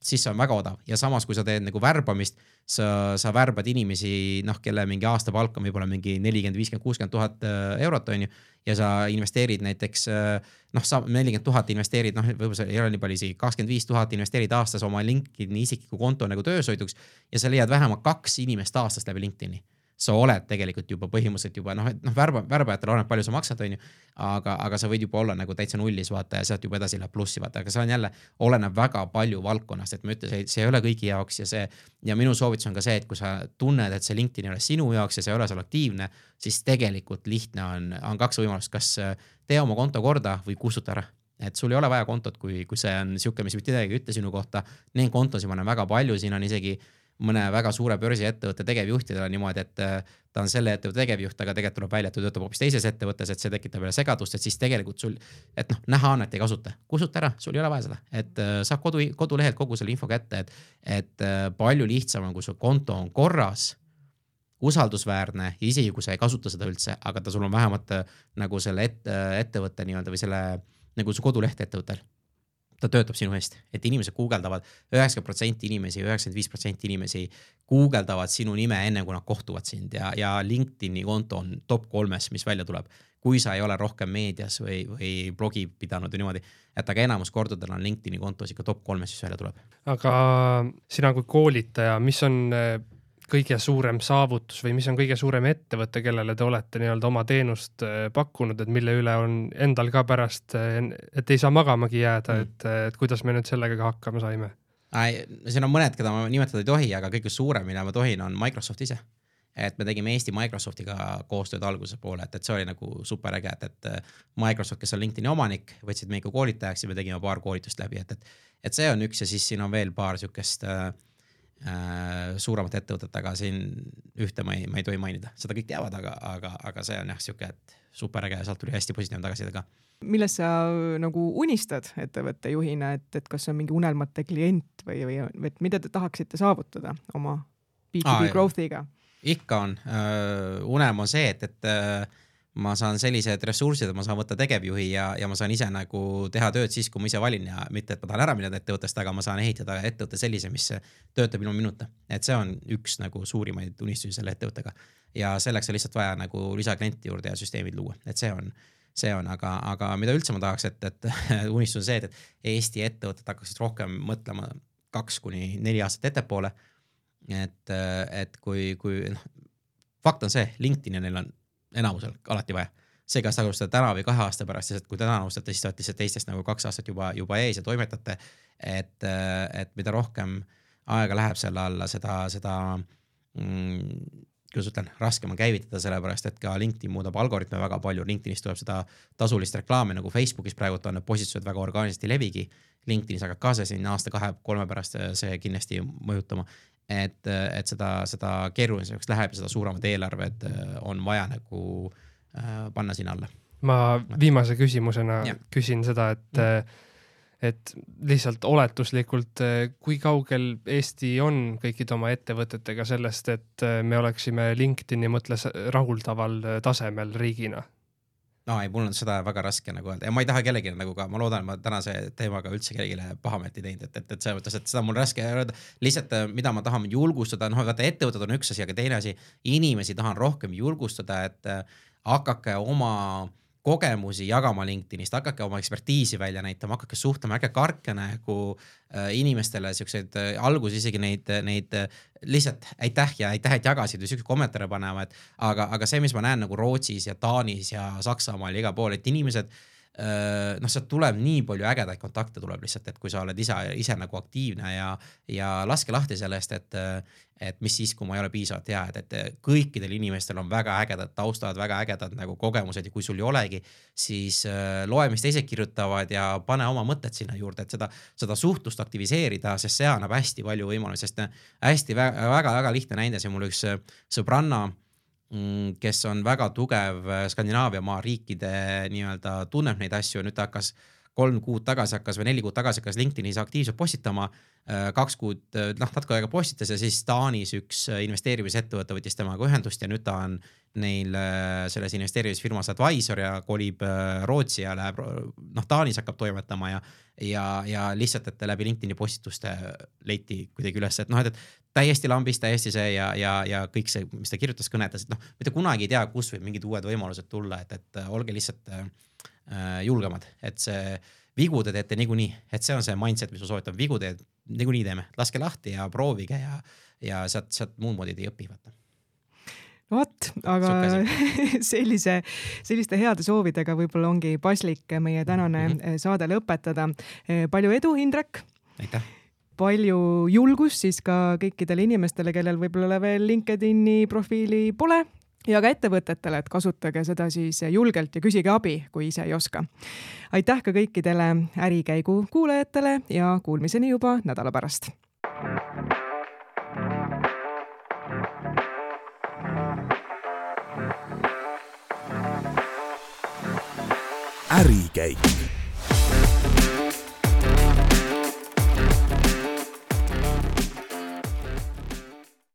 siis see on väga odav ja samas, kui sa teed nagu värbamist, sa, sa värbad inimesi, noh, kelle mingi aastapalk on võib-olla mingi nelikümmend, viiskümmend, kuuskümmend tuhat äh, eurot, on ju. ja sa investeerid näiteks äh, noh, sa nelikümmend tuhat investeerid, noh, võib-olla see ei ole nii palju isegi, kakskümmend viis tuhat investeerid aastas oma LinkedIn'i isikliku konto nagu töösõiduks ja sa leiad vähemalt kaks inimest aastas läbi LinkedIn'i sa oled tegelikult juba põhimõtteliselt juba noh, et noh, värba, värbajatel oleneb, palju sa maksad, on ju. aga, aga sa võid juba olla nagu täitsa nullis vaata ja sealt juba edasi läheb plussi vaata, aga see on jälle, oleneb väga palju valdkonnast, et ma ütlen, see ei ole kõigi jaoks ja see. ja minu soovitus on ka see, et kui sa tunned, et see LinkedIn ei ole sinu jaoks ja sa ei ole seal aktiivne, siis tegelikult lihtne on, on kaks võimalust, kas tee oma konto korda või kustuta ära et sul ei ole vaja kontot, kui, kui see on sihuke, mis mitte midagi ei ütle sinu kohta. Neid kontosid ma näen väga palju, siin on isegi mõne väga suure börsiettevõtte tegevjuhtidel on niimoodi, et äh, ta on selle ettevõtte tegevjuht, aga tegelikult tuleb välja, et ta töötab hoopis teises ettevõttes, et see tekitab jälle segadust, et siis tegelikult sul, et noh, näha on, et ei kasuta, kustuta ära, sul ei ole vaja seda, et äh, saab kodu, kodulehelt kogu selle info kätte, et, et äh, palju lihtsam on, kui su konto on korras usaldusväärne ja isegi kui sa ei kasuta seda üldse, aga ta sul on vähemalt nagu selle ette, ettevõtte nii-öelda või selle nagu su koduleht ettevõttel ta töötab sinu eest, et inimesed guugeldavad, üheksakümmend protsenti inimesi, üheksakümmend viis protsenti inimesi guugeldavad sinu nime enne, kui nad kohtuvad sind ja, ja LinkedIn'i konto on top kolmes, mis välja tuleb. kui sa ei ole rohkem meedias või, või blogi pidanud või niimoodi, et aga enamus kordadel on LinkedIn'i kontos ikka top kolmes, mis välja tuleb. aga sina kui koolitaja, mis on kõige suurem saavutus või mis on kõige suurem ettevõte, kellele te olete nii-öelda oma teenust äh, pakkunud, et mille üle on endal ka pärast, äh, et ei saa magamagi jääda mm., et, et kuidas me nüüd sellega ka hakkama saime? siin on mõned, keda ma nimetada ei tohi, aga kõige suurem, mida ma tohin, on Microsoft ise. et me tegime Eesti Microsoftiga koostööd alguse poole, et, et see oli nagu super äge, et, et äh, Microsoft, kes on LinkedIn'i omanik, võtsid meid ka koolitajaks ja me tegime paar koolitust läbi, et, et, et see on üks ja siis siin on veel paar siukest äh, Äh, suuremat ettevõtet, aga siin ühte ma ei, ma ei tohi mainida, seda kõik teavad, aga, aga, aga see on jah sihuke, et super äge, sealt tuli hästi positiivne tagasiside ka. millest sa nagu unistad ettevõtte juhina, et, et kas see on mingi unelmate klient või, või, et mida te tahaksite saavutada oma B2B growth'iga? ikka on uh,, unelm on see, et, et uh, ma saan sellised ressursid, et ma saan võtta tegevjuhi ja, ja ma saan ise nagu teha tööd siis, kui ma ise valin ja mitte, et ma tahan ära minna ettevõttest, aga ma saan ehitada ettevõtte sellise, mis töötab ilma minuta. et see on üks nagu suurimaid unistusi selle ettevõttega ja selleks on lihtsalt vaja nagu lisaklienti juurde ja süsteemid luua, et see on, see on, aga, aga mida üldse ma tahaks, et, et unistus on see, et, et Eesti ettevõtted hakkaksid rohkem mõtlema kaks kuni neli aastat ettepoole. et, et kui, kui noh, fakt on see, LinkedIn'i neil on enamusel alati vaja. see, kas te alustate täna või kahe aasta pärast, sest kui täna alustate, siis te olete lihtsalt teistest nagu kaks aastat juba, juba ees ja toimetate. et, et mida rohkem aega läheb selle alla, seda, seda mm, kuidas ütlen, raskem on käivitada, sellepärast et ka LinkedIn muudab algoritme väga palju, LinkedInis tuleb seda tasulist reklaami nagu Facebookis praegult on, need postitused väga orgaaniliselt ei levigi. LinkedInis hakkab ka see siin aasta-kahe-kolme pärast see kindlasti mõjutama et, et seda, seda keerulisemaks läheb ja seda suuremad eelarved äh, on vaja nagu äh, panna sinna alla. ma viimase küsimusena ja. küsin seda, et mm et lihtsalt oletuslikult, äh, kui kaugel Eesti on kõikide oma ettevõtetega sellest, et me oleksime LinkedIni mõttes rahuldaval tasemel riigina? No ei, mul on seda väga raske nagu öelda ja ma ei taha kellelegi nagu ka, ma loodan, ma tänase teemaga üldse kellelegi pahameelt ei teinud, et, et, et selles mõttes, et seda on mul raske öelda. lihtsalt, äh, mida ma tahan julgustada, noh, vaata ettevõtted on üks asi, aga teine asi, inimesi tahan rohkem julgustada, et äh, hakake oma kogemusi jagama LinkedInist, hakake oma ekspertiisi välja näitama, hakake suhtlema, ärge kartke nagu äh, inimestele siukseid äh, alguses isegi neid, neid äh, lihtsalt aitäh ja aitäh, et jagasid või siukseid kommentaare panema, et aga, aga see, mis ma näen nagu Rootsis ja Taanis ja Saksamaal ja igal pool, et inimesed noh, sealt tuleb nii palju ägedaid kontakte tuleb lihtsalt, et kui sa oled ise, ise nagu aktiivne ja, ja laske lahti sellest, et, et mis siis, kui ma ei ole piisavalt hea, et, et kõikidel inimestel on väga ägedad taustad, väga ägedad nagu kogemused ja kui sul ei olegi, siis äh, loe, mis teised kirjutavad ja pane oma mõtted sinna juurde, et seda, seda suhtlust aktiviseerida, sest see annab hästi palju võimalusi, sest hästi väga-väga lihtne näide, see mul üks sõbranna Mm, kes on väga tugev äh, Skandinaavia maa riikide nii-öelda, tunneb neid asju nüüd ta hakkas kolm kuud tagasi hakkas või neli kuud tagasi hakkas LinkedInis aktiivselt postitama. kaks kuud, noh natuke aega postitas ja siis Taanis üks investeerimisettevõte võttis temaga ühendust ja nüüd ta on neil selles investeerimisfirmas advisor ja kolib Rootsi ja läheb, noh Taanis hakkab toimetama ja ja, ja lihtsalt, et läbi LinkedIn'i postituste leiti kuidagi üles, et noh, et, et täiesti lambis, täiesti see ja, ja, ja kõik see, mis ta kirjutas, kõnetas, et noh, mitte kunagi ei tea, kus võib mingid uued võimalused tulla, et, et olge lihtsalt äh, julgemad, et see vigu te teete niikuinii, et see on see mindset, mis ma soovitan, vigu te niikuinii teeme, laske lahti ja proovige ja, ja sealt, sealt muud moodi te ei õpi, vaata vot, aga sellise, selliste heade soovidega võib-olla ongi paslik meie tänane mm -hmm. saade lõpetada. palju edu, Indrek! aitäh! Palju julgust siis ka kõikidele inimestele, kellel võib-olla veel LinkedIni profiili pole ja ka ettevõtetele, et kasutage seda siis julgelt ja küsige abi, kui ise ei oska. aitäh ka kõikidele Ärikäigu kuulajatele ja kuulmiseni juba nädala pärast. ärikäik